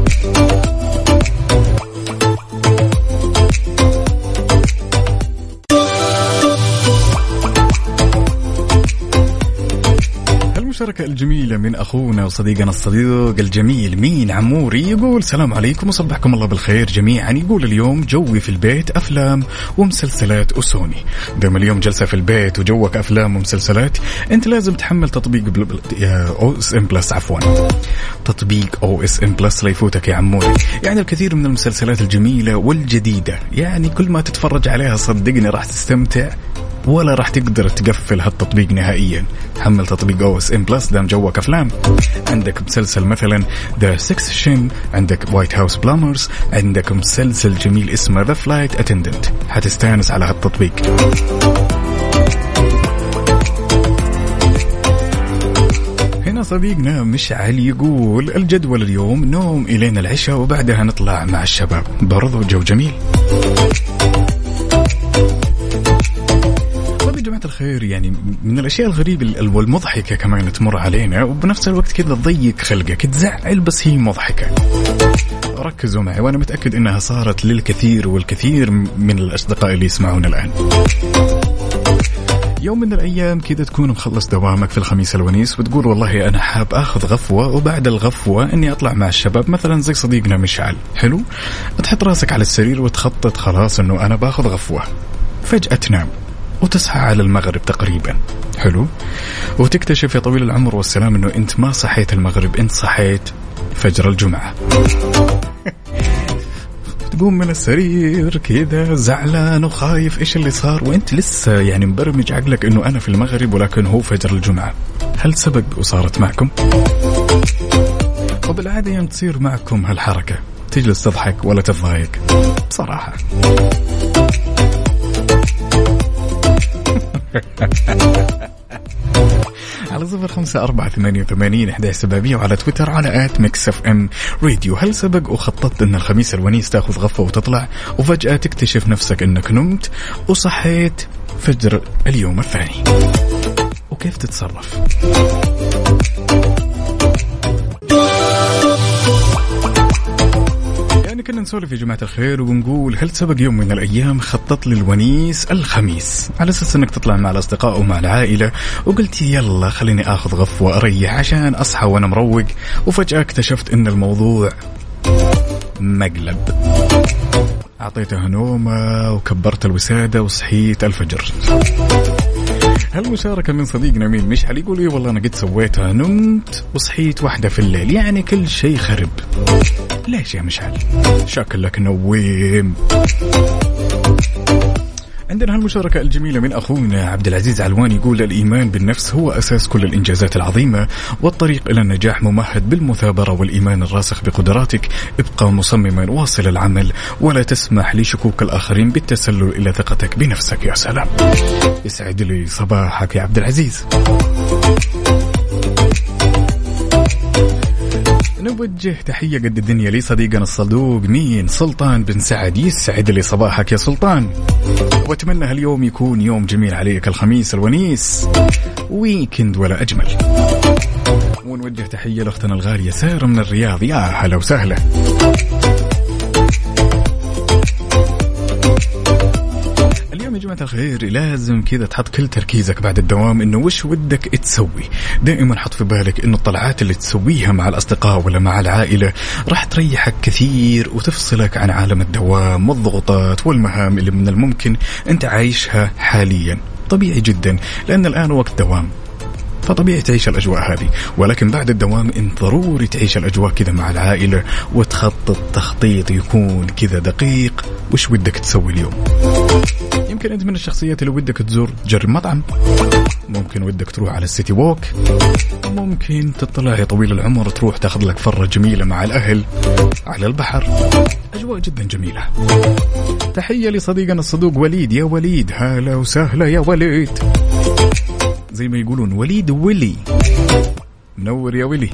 المشاركة الجميلة من أخونا وصديقنا الصديق الجميل مين عموري يقول سلام عليكم وصبحكم الله بالخير جميعا. يقول اليوم جوي في البيت أفلام ومسلسلات وسوني دام اليوم جلسة في البيت وجوك أفلام ومسلسلات. أنت لازم تحمل تطبيق OSN Plus عفوا. تطبيق OSN Plus لا يفوتك يا عموري. يعني الكثير من المسلسلات الجميلة والجديدة. يعني كل ما تتفرج عليها صدقني راح تستمتع. ولا راح تقدر تقفل هالتطبيق نهائيا. حمل تطبيق OSN Plus دام جوك أفلام. عندك مسلسل مثلا The Succession عندك White House Plumbers عندك مسلسل جميل اسمه The Flight Attendant حتستأنس على هالتطبيق. صديقنا مشعل يقول الجدول اليوم نوم إلين العشاء وبعدها نطلع مع الشباب. برضو جو جميل. جماعة الخير يعني من الأشياء الغريبة والمضحكة كمان تمر علينا وبنفس الوقت كذا تضيق خلقك تزعل بس هي مضحكة. ركزوا معي وأنا متأكد أنها صارت للكثير والكثير من الأصدقاء اللي يسمعون الآن. يوم من الأيام كذا تكون مخلص دوامك في الخميس الونيس وتقول والله أنا حاب آخذ غفوة وبعد الغفوة إني أطلع مع الشباب مثلا زي صديقنا مشعل. حلو؟ تحط راسك على السرير وتخطط خلاص إنه أنا باخذ غفوة. فجأة تنام. وتصحى على المغرب تقريبا. حلو. وتكتشف يا طويل العمر والسلام إنه أنت ما صحيت المغرب أنت صحيت فجر الجمعة. تقوم من السرير كذا زعلان وخايف إيش اللي صار؟ وأنت لسه يعني مبرمج عقلك إنه أنا في المغرب ولكن هو فجر الجمعة. هل سبق وصارت معكم؟ وبالعادة يوم تصير معكم هالحركة. تجلس تضحك ولا تتضايق. بصراحة. على صفر خمسة أربعة ثمانية وثمانين أحداش سبعمية وعلى تويتر على at Mix FM Radio. هل سبق وخططت أن الخميس الونيس تأخذ غفة وتطلع؟ وفجأة تكتشف نفسك أنك نمت. وصحيت فجر اليوم الثاني. وكيف تتصرف؟ كنا نسولف يا جماعة الخير ونقول هل سبق يوم من الأيام خطط للونيس الخميس؟ على أساس أنك تطلع مع الأصدقاء ومع العائلة وقلت يلا خليني أخذ غفوة أريح عشان أصحى وأنا مروق وفجأة اكتشفت أن الموضوع مقلب. أعطيتها نومة وكبرت الوسادة وصحيت الفجر. هالمشاركة من صديقنا مين مشعل يقول لي والله أنا قد سويتها نمت وصحيت واحدة في الليل يعني كل شيء خرب. ليش يا مشعل؟ شكلك نويم. عندنا هالمشاركة الجميلة من أخونا عبد العزيز علوان يقول الإيمان بالنفس هو أساس كل الإنجازات العظيمة والطريق إلى النجاح ممهد بالمثابرة والإيمان الراسخ بقدراتك. ابقى مصمما واصل العمل ولا تسمح لشكوك الآخرين بالتسلل إلى ثقتك بنفسك. يا سلام. يسعد لي صباحك يا عبد العزيز. نوجه تحية قد الدنيا لصديقنا الصدوق مين؟ سلطان بن سعد. يسعد لي صباحك يا سلطان. وأتمنى هاليوم يكون يوم جميل عليك الخميس الونيس. ويكند ولا أجمل. ونوجه تحية لأختنا الغالية سارة من الرياض. يا هلا وسهلا. جماعة الخير لازم كذا تحط كل تركيزك بعد الدوام إنه وش ودك تسوي؟ دائما حط في بالك إنه الطلعات اللي تسويها مع الأصدقاء ولا مع العائلة راح تريحك كثير وتفصلك عن عالم الدوام والضغوطات والمهام اللي من الممكن أنت عايشها حاليا. طبيعي جدا لأن الآن وقت دوام. فطبيعي تعيش الأجواء هذه. ولكن بعد الدوام انت ضروري تعيش الأجواء كذا مع العائلة وتخطط تخطيط يكون كذا دقيق. وش ودك تسوي اليوم؟ يمكن أنت من الشخصيات اللي ودك تزور تجرب مطعم. ممكن ودك تروح على ال City Walk. ممكن تطلع يا طويل العمر تروح تاخذ لك فرة جميلة مع الأهل على البحر. أجواء جدا جميلة. تحية لصديقنا الصدوق وليد. يا وليد هلا وسهلا يا وليد. زي ما يقولون وليد ولي منور يا ولي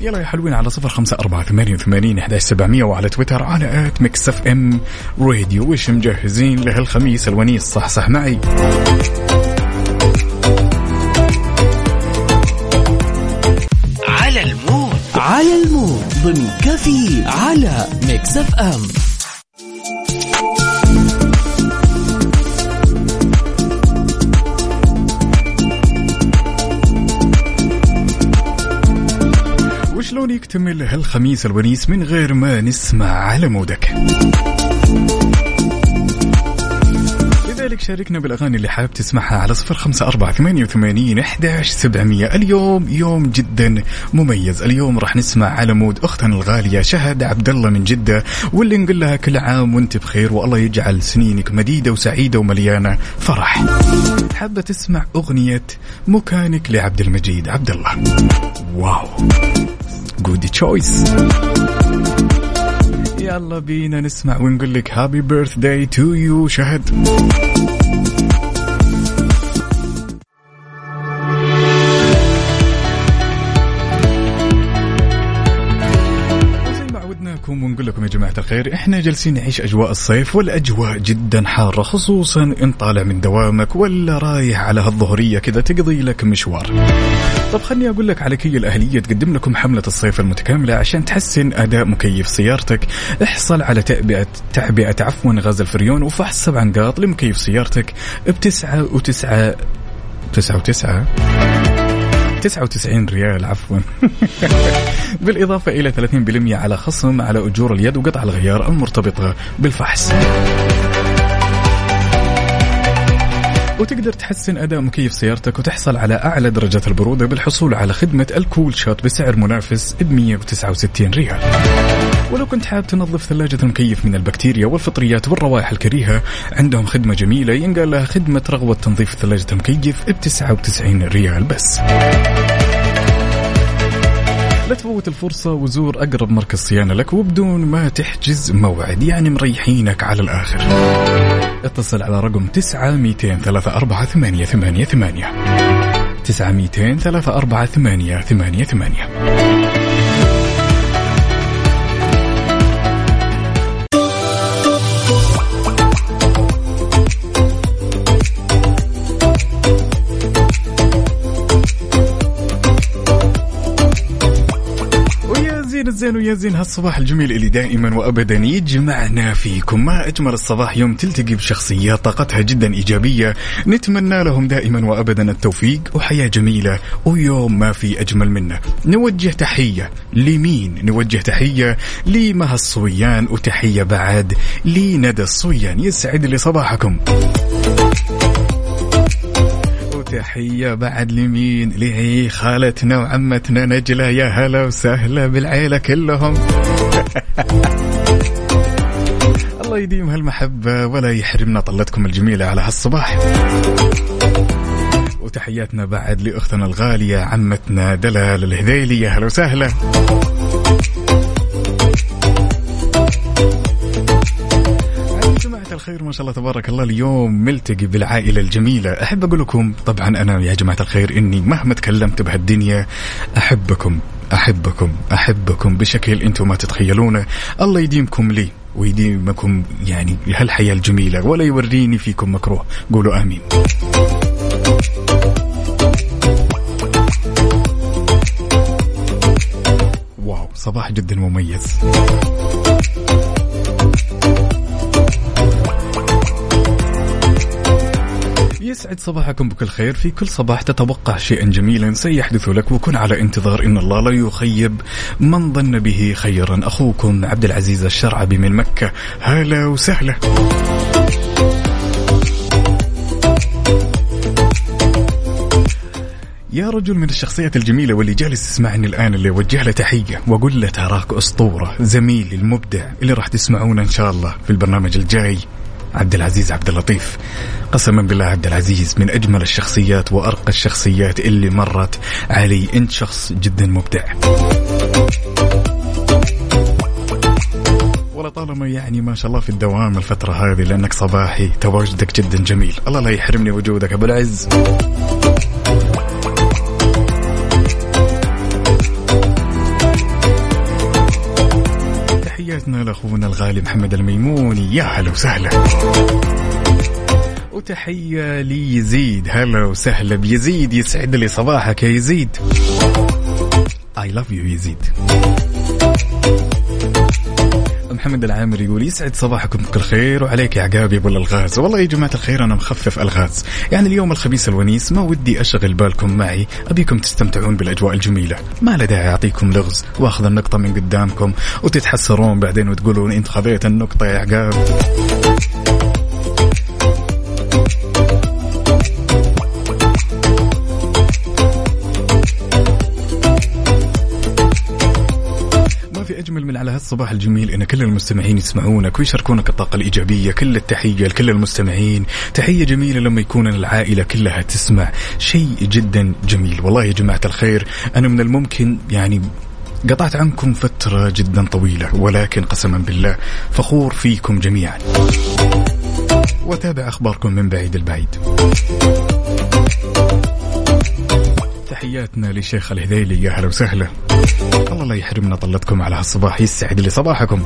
يلا يا حلوين على صفر خمسة أربعة ثمانية وثمانين أحداش سبعمية وعلى تويتر على at Mix FM Radio وش مجهزين لهالخميس الونيس؟ صح صح معي. على المود. على المود. ضمن كافيين على Mix FM وشلون يكتمل هالخميس الونيس من غير ما نسمع على mood ك. لذلك شاركنا بالأغاني اللي حابب تسمعها على صفر خمسة أربعة ثمانية وثمانين أحداش سبعمية. اليوم يوم جدا مميز. اليوم راح نسمع على mood أختنا الغالية شهد عبد الله من جدة واللي نقول لها كل عام وانت بخير والله يجعل سنينك مديدة وسعيدة ومليانة فرح. حابة تسمع أغنية مكانك لعبد المجيد عبد الله wow. Good choice يلا بينا نسمع ونقول لك happy birthday to you شهد ونقول لكم يا جماعة الخير إحنا جالسين نعيش أجواء الصيف والأجواء جدا حارة خصوصا إن طالع من دوامك ولا رايح على هالظهرية كذا تقضي لك مشوار. طب خلني أقول لك على كي الأهلية تقدم لكم حملة الصيف المتكاملة عشان تحسن أداء مكيف سيارتك. احصل على تعبئه تعبئه عفوا غاز الفريون وفحص سبع نقاط لمكيف سيارتك وتسعة تسعة وتسعة. 99 ريال عفوا. بالإضافة إلى 30% على خصم على أجور اليد وقطع الغيار المرتبطة بالفحص. وتقدر تحسن أداء مكيف سيارتك وتحصل على أعلى درجات البرودة بالحصول على خدمة الكول شوت بسعر منافس ب 169 ريال. ولو كنت حاب تنظف ثلاجة المكيف من البكتيريا والفطريات والروائح الكريهة عندهم خدمة جميلة ينقال لها خدمة رغوة تنظيف ثلاجة المكيف ب 99 ريال بس. لا تفوت الفرصة وزور أقرب مركز صيانة لك وبدون ما تحجز موعد. يعني مريحينك على الآخر. اتصل على رقم تسعة ميتين ثلاثة أربعة ثمانية ثمانية ثمانية. تسعة ميتين ثلاثة أربعة ثمانية ثمانية ثمانية. زين ويا زين هالصباح الجميل اللي دائما وابدا يجمعنا فيكم. ما أجمل الصباح يوم تلتقي بشخصيات طاقتها جدا إيجابية. نتمنى لهم دائما وابدا التوفيق وحياة جميلة ويوم ما في أجمل منه. نوجه تحية لمين؟ نوجه تحية لمها الصويان وتحية بعد لندى الصويان. يسعد لي صباحكم. وتحية بعد لمين؟ لعي خالتنا وعمتنا نجلة يا هلا وسهلا بالعيلة كلهم. الله يديم هالمحبة ولا يحرمنا طلتكم الجميلة على هالصباح. وتحياتنا بعد لأختنا الغالية عمتنا دلال الهذيلي يا هلا وسهلا. الخير ما شاء الله تبارك الله. اليوم ملتقي بالعائلة الجميلة. أحب أقول لكم طبعا أنا يا جماعة الخير إني مهما تكلمت بهالدنيا أحبكم أحبكم أحبكم بشكل أنتم ما تتخيلونه. الله يديمكم لي ويديمكم يعني هالحياة الجميلة ولا يوريني فيكم مكروه. قولوا آمين. صباح جدا مميز. يسعد صباحكم بكل خير. في كل صباح تتوقع شيئا جميلا سيحدث لك وكن على انتظار إن الله لا يخيب من ظن به خيرا. أخوكم عبد العزيز الشرعبي من مكة. هلا وسهلا. يا رجل من الشخصيات الجميلة واللي جالس يسمعني الآن اللي أوجه له تحية وأقول له تراك أسطورة. زميلي المبدع اللي راح تسمعونه إن شاء الله في البرنامج الجاي. عبد العزيز عبد اللطيف. قسما بالله عبد العزيز من أجمل الشخصيات وأرقى الشخصيات اللي مرت علي. أنت شخص جدا مبدع. طالما يعني ما شاء الله في الدوام الفترة هذه لأنك صباحي تواجدك جدا جميل. الله لا يحرمني وجودك أبو العز. تحياتنا لأخونا الغالي محمد الميموني يا هلا وسهلا. وتحية ليزيد. هلا وسهلا بيزيد. يسعد لي صباحك يا يزيد. I love you يزيد. محمد العامر يقول يسعد صباحكم بكل خير وعليك يا عقاب يا أبو الألغاز. والله يا جماعة الخير أنا مخفف ألغاز. يعني اليوم الخميس الونيس ما ودي أشغل بالكم معي. أبيكم تستمتعون بالأجواء الجميلة. ما له داعي أعطيكم لغز. وأخذ النقطة من قدامكم وتتحسرون بعدين وتقولون انت خذيت النقطة يا عقاب. على هالصباح الجميل إن كل المستمعين يسمعونك ويشاركونك الطاقه الإيجابية كل التحية لكل المستمعين. تحية جميلة لما يكون العائلة كلها تسمع. شيء جدا جميل. والله يا جماعة الخير أنا من الممكن يعني قطعت عنكم فترة جدا طويلة ولكن قسما بالله فخور فيكم جميعا. وتابع أخباركم من بعيد البعيد. تحياتنا لشيخ الهذيلي. يا هلا وسهلا. الله لا يحرمنا طلتكم على هالصباح يسعد لي صباحكم.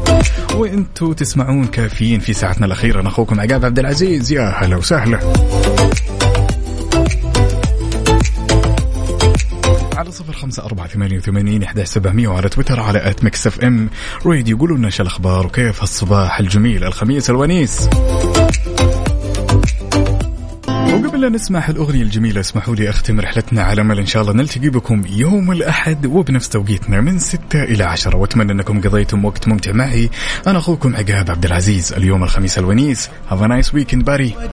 وأنتم تسمعون كافيين في ساعتنا الأخيرة. أنا أخوكم عقاب عبد العزيز. يا هلا وسهلا. على صفر خمسة أربعة ثمانية وثمانين أحداش سبعمية وعلى تويتر على at Mix FM. Radio يقولوا لنا شو الأخبار وكيف هالصباح الجميل الخميس الونيس. وقبل لا نسمع الأغنية الجميلة اسمحوا لي أختم رحلتنا على أمل إن شاء الله نلتقي بكم يوم الأحد وبنفس توقيتنا من ستة إلى عشرة. وأتمنى أنكم قضيتم وقت ممتع معي. أنا أخوكم عقاب عبد العزيز. اليوم الخميس الونيس. Have a nice weekend buddy.